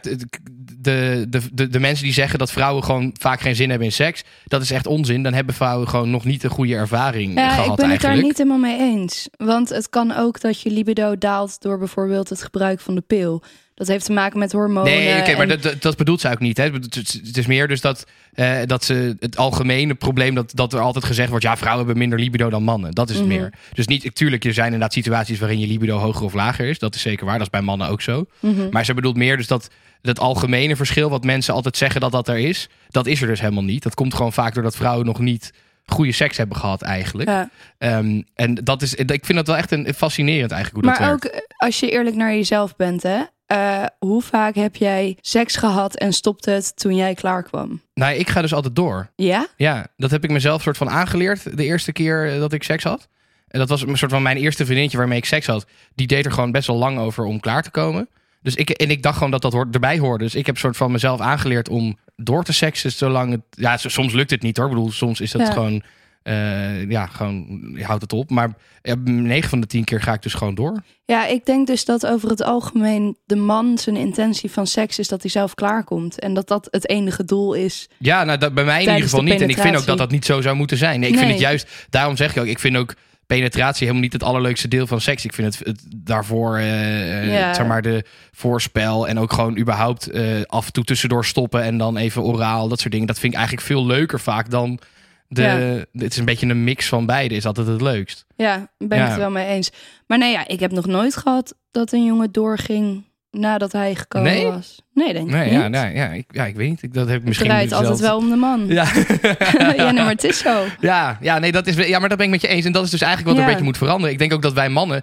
Speaker 1: de, de, de, de mensen die zeggen dat vrouwen gewoon vaak geen zin hebben in seks, dat is echt onzin. Dan hebben vrouwen gewoon nog niet een goede ervaring
Speaker 2: Ja,
Speaker 1: gehad
Speaker 2: ik ben het
Speaker 1: eigenlijk.
Speaker 2: daar niet helemaal mee eens. Want het kan ook dat je libido daalt door bijvoorbeeld het gebruik van de pil. Dat heeft te maken met hormonen.
Speaker 1: Nee, oké, maar
Speaker 2: en-
Speaker 1: dat, dat, bedoelt ze ook niet. Hè. Het, is meer dus dat, eh, dat ze het algemene probleem dat, dat er altijd gezegd wordt: ja, vrouwen hebben minder libido dan mannen. Dat is het
Speaker 2: Mhm.
Speaker 1: meer. Dus niet, tuurlijk, er zijn inderdaad situaties waarin je libido hoger of lager is. Dat is zeker waar. Dat is bij mannen ook zo.
Speaker 2: Mhm.
Speaker 1: Maar ze bedoelt meer dus dat het algemene verschil wat mensen altijd zeggen dat dat er is, dat is er dus helemaal niet. Dat komt gewoon vaak doordat vrouwen nog niet goede seks hebben gehad eigenlijk.
Speaker 2: Ja.
Speaker 1: Ehm, en dat is, ik vind dat wel echt een, fascinerend eigenlijk hoe dat
Speaker 2: Maar
Speaker 1: werkt.
Speaker 2: ook eh, als je eerlijk naar jezelf bent, hè? eh, hoe vaak heb jij seks gehad en stopte het toen jij klaar kwam?
Speaker 1: Nou, ik ga dus altijd door.
Speaker 2: Ja?
Speaker 1: Ja, dat heb ik mezelf soort van aangeleerd de eerste keer eh, dat ik seks had. En dat was een soort van mijn eerste vriendinnetje waarmee ik seks had. Die deed er gewoon best wel lang over om klaar te komen. Dus ik, en ik dacht gewoon dat dat hoort, erbij hoorde. Dus ik heb soort van mezelf aangeleerd om door te seksen zolang het... Ja, soms lukt het niet hoor. Ik bedoel, soms is dat
Speaker 2: Ja.
Speaker 1: gewoon... eh, ja, gewoon je houdt het op. Maar ja, 9 van de 10 keer ga ik dus gewoon door.
Speaker 2: Ja, ik denk dus dat over het algemeen de man zijn intentie van seks is dat hij zelf klaarkomt. En dat dat het enige doel is.
Speaker 1: Ja, nou, dat, bij mij in ieder geval niet. En ik vind ook dat dat niet zo zou moeten zijn. Nee, ik vind het juist, daarom zeg ik ook, ik vind ook penetratie helemaal niet het allerleukste deel van seks. Ik vind het, het daarvoor, eh, eh,
Speaker 2: Ja.
Speaker 1: zeg maar, de voorspel en ook gewoon überhaupt eh, af en toe tussendoor stoppen en dan even oraal, dat soort dingen. Dat vind ik eigenlijk veel leuker vaak dan de,
Speaker 2: Ja.
Speaker 1: het is een beetje een mix van beide, is altijd het leukst.
Speaker 2: Ja, ben ik
Speaker 1: Ja.
Speaker 2: het wel mee eens. Maar nee, ja, ik heb nog nooit gehad dat een jongen doorging nadat hij gekomen
Speaker 1: Nee?
Speaker 2: was. Nee, denk ik
Speaker 1: Nee,
Speaker 2: niet.
Speaker 1: ja, nee, ja, ik, ja, ik weet niet. Ik, dat heb ik
Speaker 2: Het
Speaker 1: misschien zelf-
Speaker 2: altijd wel om de man. Ja,
Speaker 1: Ja.
Speaker 2: maar het is zo.
Speaker 1: Ja, ja, nee, dat is, ja, maar dat ben ik met je eens. En dat is dus eigenlijk wat er
Speaker 2: Ja.
Speaker 1: een beetje moet veranderen. Ik denk ook dat wij mannen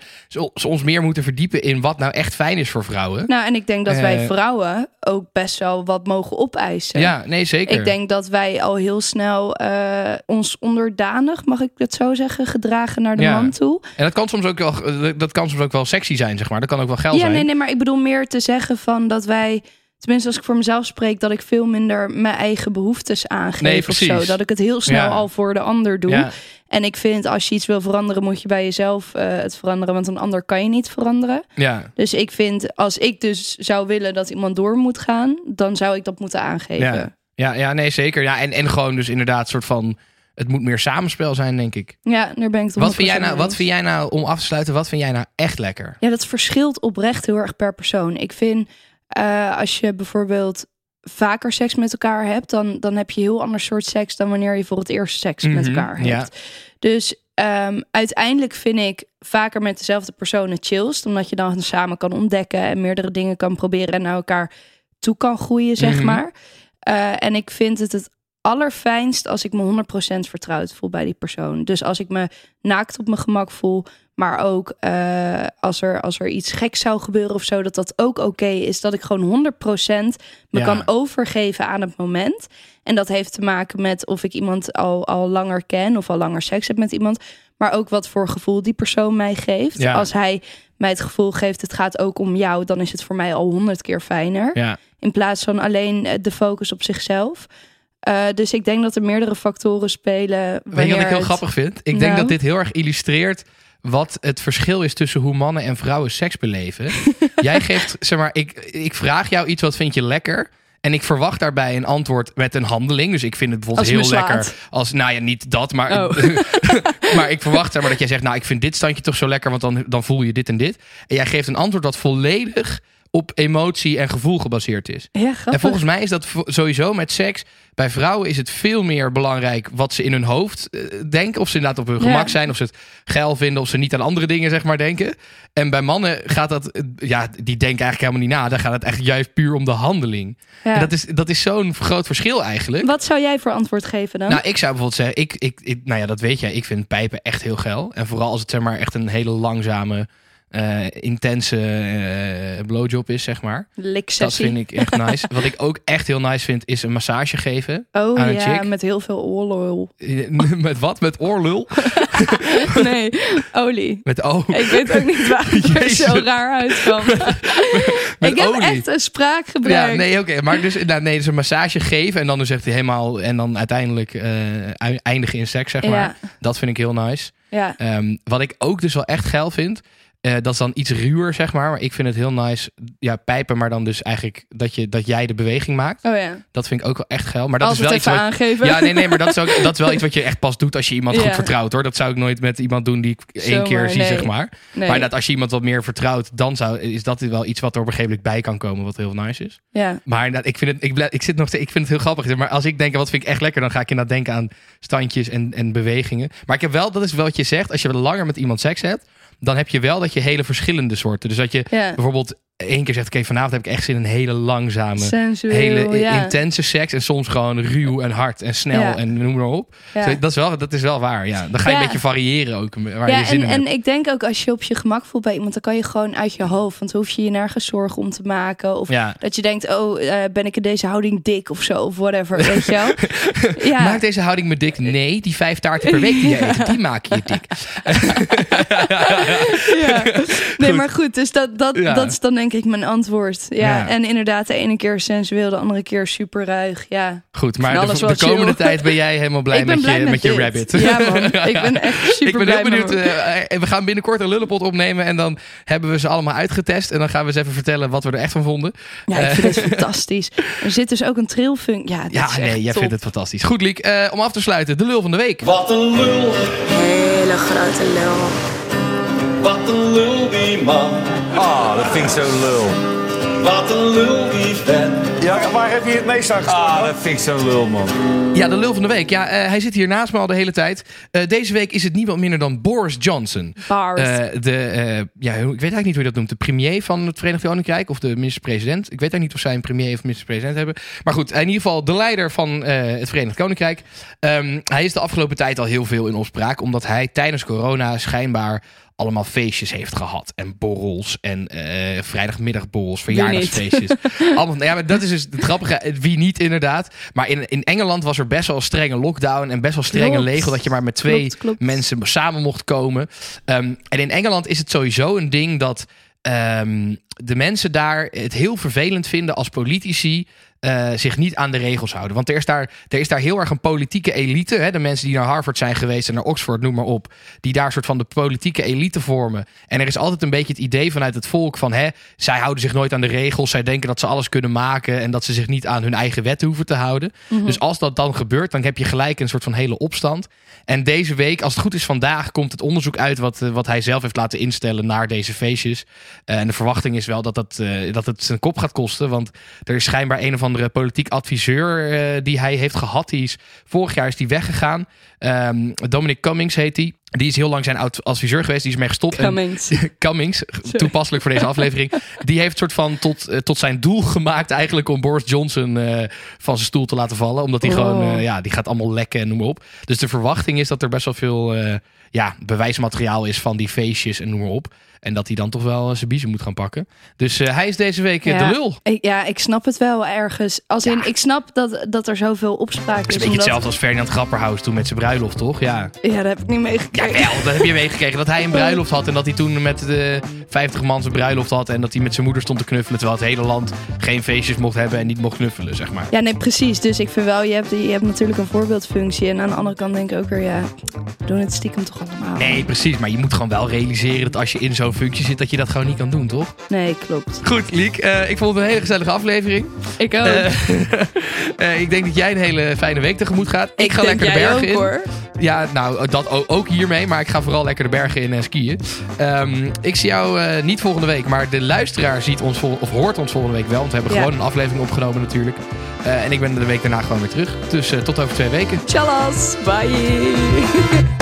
Speaker 1: ons meer moeten verdiepen in wat nou echt fijn is voor vrouwen.
Speaker 2: Nou, en ik denk dat wij
Speaker 1: Eh.
Speaker 2: vrouwen ook best wel wat mogen opeisen.
Speaker 1: Ja, nee, zeker.
Speaker 2: Ik denk dat wij al heel snel eh, ons onderdanig, mag ik het zo zeggen, gedragen naar de
Speaker 1: Ja.
Speaker 2: man toe.
Speaker 1: En dat kan soms ook wel, dat kan soms ook wel sexy zijn, zeg maar. Dat kan ook wel geld
Speaker 2: Ja,
Speaker 1: zijn.
Speaker 2: nee, nee, maar ik bedoel meer te zeggen van dat wij, tenminste als ik voor mezelf spreek, dat ik veel minder mijn eigen behoeftes aangeef
Speaker 1: Nee,
Speaker 2: of zo. Dat ik het heel snel
Speaker 1: Ja.
Speaker 2: al voor de ander doe.
Speaker 1: Ja,
Speaker 2: En ik vind als je iets wil veranderen, moet je bij jezelf eh, het veranderen, want een ander kan je niet veranderen.
Speaker 1: ja,
Speaker 2: Dus ik vind, als ik dus zou willen dat iemand door moet gaan, dan zou ik dat moeten aangeven.
Speaker 1: ja, ja, ja, nee, zeker. Ja, en, en gewoon dus inderdaad soort van, het moet meer samenspel zijn, denk ik.
Speaker 2: Ja, daar ben ik het
Speaker 1: Wat vind, jij
Speaker 2: 100%
Speaker 1: nou, wat vind jij nou, om af te sluiten, wat vind jij nou echt lekker?
Speaker 2: Ja, dat verschilt oprecht heel erg per persoon. Ik vind eh, als je bijvoorbeeld vaker seks met elkaar hebt, dan, dan heb je heel ander soort seks dan wanneer je voor het eerst seks met
Speaker 1: Mhm,
Speaker 2: elkaar
Speaker 1: ja.
Speaker 2: hebt. Dus ehm, uiteindelijk vind ik vaker met dezelfde persoon het chillst, omdat je dan samen kan ontdekken en meerdere dingen kan proberen en naar elkaar toe kan groeien, zeg
Speaker 1: Mhm.
Speaker 2: maar. Eh, en ik vind het het allerfijnst als ik me 100% vertrouwd voel bij die persoon. Dus als ik me naakt op mijn gemak voel, maar ook eh, als, er, als er iets geks zou gebeuren of zo, dat dat ook oké is. Dat ik gewoon 100% me
Speaker 1: Ja.
Speaker 2: kan overgeven aan het moment. En dat heeft te maken met of ik iemand al, al langer ken of al langer seks heb met iemand. Maar ook wat voor gevoel die persoon mij geeft.
Speaker 1: Ja.
Speaker 2: Als hij mij het gevoel geeft, het gaat ook om jou, dan is het voor mij al honderd keer fijner.
Speaker 1: Ja,
Speaker 2: In plaats van alleen eh, de focus op zichzelf. Eh, dus ik denk dat er meerdere factoren spelen.
Speaker 1: Weet je wat ik heel
Speaker 2: het-
Speaker 1: grappig vind? Ik denk dat dit heel erg illustreert wat het verschil is tussen hoe mannen en vrouwen seks beleven. Jij geeft, zeg maar, ik, ik vraag jou iets wat vind je lekker. En ik verwacht daarbij een antwoord met een handeling. Dus ik vind het bijvoorbeeld heel lekker. Als, nou ja, niet dat, maar,
Speaker 2: Oh.
Speaker 1: maar ik verwacht maar, dat jij zegt, nou, ik vind dit standje toch zo lekker, want dan, dan voel je dit en dit. En jij geeft een antwoord dat volledig op emotie en gevoel gebaseerd is.
Speaker 2: Ja.
Speaker 1: En volgens mij is dat sowieso met seks. Bij vrouwen is het veel meer belangrijk wat ze in hun hoofd eh, denken. Of ze inderdaad op hun
Speaker 2: Ja.
Speaker 1: gemak zijn. Of ze het geil vinden. Of ze niet aan andere dingen zeg maar denken. En bij mannen gaat dat... eh, Ja, die denken eigenlijk helemaal niet na. Dan gaat het echt juist puur om de handeling.
Speaker 2: Ja.
Speaker 1: En dat is, dat is zo'n groot verschil eigenlijk.
Speaker 2: Wat zou jij voor antwoord geven dan?
Speaker 1: Nou, ik zou bijvoorbeeld zeggen, ik, ik, ik, nou ja, dat weet jij, ik vind pijpen echt heel geil. En vooral als het zeg maar echt een hele langzame, eh, intense eh, blowjob is, zeg maar. Dat vind ik echt nice. Wat ik ook echt heel nice vind, is een massage geven.
Speaker 2: Oh
Speaker 1: aan een
Speaker 2: ja,
Speaker 1: chick.
Speaker 2: met heel veel oorlol.
Speaker 1: Met wat? Met oorlul?
Speaker 2: nee, olie.
Speaker 1: Met oh,
Speaker 2: Ik weet ook niet waar het er zo raar uitkwam.
Speaker 1: met
Speaker 2: ik heb
Speaker 1: olie.
Speaker 2: echt een spraakgebruik.
Speaker 1: Ja, nee, oké. Maar dus, nou, nee, dus een massage geven en dan dus echt helemaal en dan uiteindelijk ui- eindigen in seks, zeg maar.
Speaker 2: Ja,
Speaker 1: Dat vind ik heel nice.
Speaker 2: ja.
Speaker 1: Ehm, wat ik ook dus wel echt geil vind, eh, dat is dan iets ruwer, zeg maar. Maar ik vind het heel nice, ja, pijpen, maar dan dus eigenlijk dat, je, dat jij de beweging maakt.
Speaker 2: Oh ja.
Speaker 1: Dat vind ik ook wel echt geil. Maar dat is wel iets wat...
Speaker 2: aangeven.
Speaker 1: Ja, nee, nee, maar dat is, ook, dat is wel iets wat je echt pas doet als je iemand
Speaker 2: Ja.
Speaker 1: goed vertrouwt, hoor. Dat zou ik nooit met iemand doen die ik één keer zie,
Speaker 2: nee.
Speaker 1: zeg maar.
Speaker 2: nee.
Speaker 1: Maar dat als je iemand wat meer vertrouwt, dan zou, is dat wel iets wat er op een gegeven moment bij kan komen, wat heel nice is.
Speaker 2: ja.
Speaker 1: Maar inderdaad, ik vind het, ik, ik zit nog ik vind het heel grappig. Maar als ik denk, wat vind ik echt lekker, dan ga ik inderdaad denken aan standjes en, en bewegingen. Maar ik heb wel, dat is wel wat je zegt, als je langer met iemand seks hebt, dan heb je wel dat je hele verschillende soorten. Dus dat je
Speaker 2: ja.
Speaker 1: bijvoorbeeld één keer zegt, oké, vanavond heb ik echt zin in een hele langzame,
Speaker 2: Sensueel,
Speaker 1: hele
Speaker 2: ja.
Speaker 1: intense seks. En soms gewoon ruw en hard en snel
Speaker 2: Ja.
Speaker 1: en noem maar op.
Speaker 2: ja.
Speaker 1: Dat, is wel, dat is wel waar, ja. Dan ga je een beetje variëren ook, waar je zin
Speaker 2: en,
Speaker 1: in
Speaker 2: en
Speaker 1: hebt.
Speaker 2: ik denk ook als je op je gemak voelt bij iemand, dan kan je gewoon uit je hoofd. Want dan hoef je je nergens zorgen om te maken. Of
Speaker 1: Ja.
Speaker 2: dat je denkt, oh, eh, ben ik in deze houding dik of zo, of whatever, weet je wel. Ja,
Speaker 1: Maakt deze houding me dik? Nee, die vijf taarten per week die je eet, die maken je dik.
Speaker 2: ja. Nee, maar goed, dus dat, dat, dat is dan denk ik mijn antwoord. Ja.
Speaker 1: Ja.
Speaker 2: En inderdaad, de ene keer sensueel, de andere keer super ruig. Ja.
Speaker 1: Goed, maar de, de komende
Speaker 2: chill.
Speaker 1: tijd ben jij helemaal blij, met,
Speaker 2: blij
Speaker 1: je,
Speaker 2: met,
Speaker 1: met je
Speaker 2: dit.
Speaker 1: rabbit.
Speaker 2: Ja man, ik ben echt super
Speaker 1: ik ben
Speaker 2: blij
Speaker 1: heel benieuwd. eh, eh, we gaan binnenkort een lullenpot opnemen en dan hebben we ze allemaal uitgetest. En dan gaan we eens even vertellen wat we er echt van vonden.
Speaker 2: Ja, ik vind het fantastisch. Er zit dus ook een trilfunk. Ja, dat
Speaker 1: Ja, nee, jij
Speaker 2: top.
Speaker 1: vindt het fantastisch. Goed, Liek. eh, om af te sluiten, de lul van de week.
Speaker 4: Wat een lul,
Speaker 5: Hele grote lul.
Speaker 4: Wat een lul die man.
Speaker 6: Ah, dat vind ik zo lul.
Speaker 4: Wat een lul die vent.
Speaker 6: Ja, waar heb je het meest aan Ah, dat vind ik zo lul, man.
Speaker 1: Ja, de lul van de week. Ja, eh, hij zit hier naast me al de hele tijd. Eh, deze week is het niemand minder dan Boris Johnson.
Speaker 2: Bars.
Speaker 1: Eh, de, eh, ja, ik weet eigenlijk niet hoe je dat noemt. De premier van het Verenigd Koninkrijk of de minister-president. Ik weet eigenlijk niet of zij een premier of minister-president hebben. Maar goed, in ieder geval de leider van eh, het Verenigd Koninkrijk. Ehm, hij is de afgelopen tijd al heel veel in opspraak. Omdat hij tijdens corona schijnbaar allemaal feestjes heeft gehad. En borrels en eh vrijdagmiddagborrels, verjaardagsfeestjes. allemaal, ja, maar dat is dus het grappige. Wie niet inderdaad. Maar in, in Engeland was er best wel een strenge lockdown. En best wel strenge regel dat je maar met twee
Speaker 2: Klopt, klopt.
Speaker 1: mensen samen mocht komen. Ehm, en in Engeland is het sowieso een ding dat ehm, de mensen daar het heel vervelend vinden als politici eh, zich niet aan de regels houden. Want er is daar, er is daar heel erg een politieke elite. Hè? De mensen die naar Harvard zijn geweest en naar Oxford, noem maar op. Die daar soort van de politieke elite vormen. En er is altijd een beetje het idee vanuit het volk van... Hè, zij houden zich nooit aan de regels. Zij denken dat ze alles kunnen maken... en dat ze zich niet aan hun eigen wetten hoeven te houden. Dus als dat dan gebeurt, dan heb je gelijk een soort van hele opstand. En deze week, als het goed is vandaag... komt het onderzoek uit wat, eh, wat hij zelf heeft laten instellen... naar deze feestjes. Eh, en de verwachting is wel dat, dat, dat het zijn kop gaat kosten. Want er is schijnbaar een of andere politiek adviseur eh, die hij heeft gehad. Die is, vorig jaar is die weggegaan. Ehm, Dominic Cummings heet hij. Die is heel lang zijn oud- adviseur geweest. Die is mee gestopt. En-
Speaker 2: Cummings.
Speaker 1: Cummings, toepasselijk voor deze aflevering. Die heeft soort van tot, eh, tot zijn doel gemaakt eigenlijk om Boris Johnson eh, van zijn stoel te laten vallen. Omdat hij
Speaker 2: Oh.
Speaker 1: gewoon, eh, ja, die gaat allemaal lekken en noem maar op. Dus de verwachting is dat er best wel veel ja, bewijsmateriaal is van die feestjes en noem maar op. En dat hij dan toch wel eh, zijn biezen moet gaan pakken. Dus eh, hij is deze week eh,
Speaker 2: Ja.
Speaker 1: de lul.
Speaker 2: Ik, ja, ik snap het wel ergens. Als in, ik snap dat, dat er zoveel opspraak
Speaker 1: Het is
Speaker 2: is.
Speaker 1: een beetje
Speaker 2: omdat-
Speaker 1: hetzelfde als Ferdinand Grapperhaus toen met zijn bruiloft, toch? Ja.
Speaker 2: Ja, dat heb ik niet meegekregen.
Speaker 1: Jawel, dat heb je meegekregen. Dat hij een bruiloft had en dat hij toen met de 50 man zijn bruiloft had. En dat hij met zijn moeder stond te knuffelen. Terwijl het hele land geen feestjes mocht hebben en niet mocht knuffelen, zeg maar.
Speaker 2: Ja, nee, precies. Dus ik vind wel, je hebt, je hebt natuurlijk een voorbeeldfunctie. En aan de andere kant denk ik ook weer, ja, we doen het stiekem toch allemaal.
Speaker 1: Nee, precies. Maar je moet gewoon wel realiseren dat als je in zo'n functie zit, dat je dat gewoon niet kan doen, toch?
Speaker 2: Nee, klopt.
Speaker 1: Goed, Liek. eh, ik vond het een hele gezellige aflevering.
Speaker 2: Ik ook.
Speaker 1: Eh, eh, ik denk dat jij een hele fijne week tegemoet gaat. Ik, ga
Speaker 2: denk
Speaker 1: lekker de bergen
Speaker 2: ook,
Speaker 1: in.
Speaker 2: hoor.
Speaker 1: Ja, nou, dat ook hiermee. Maar ik ga vooral lekker de bergen in en skiën. Ehm, ik zie jou eh, niet volgende week. Maar de luisteraar ziet ons vol- of hoort ons volgende week wel. Want we hebben
Speaker 2: Ja.
Speaker 1: gewoon een aflevering opgenomen natuurlijk. Eh, en ik ben de week daarna gewoon weer terug. Dus eh, tot over twee weken.
Speaker 2: Tjallas, bye.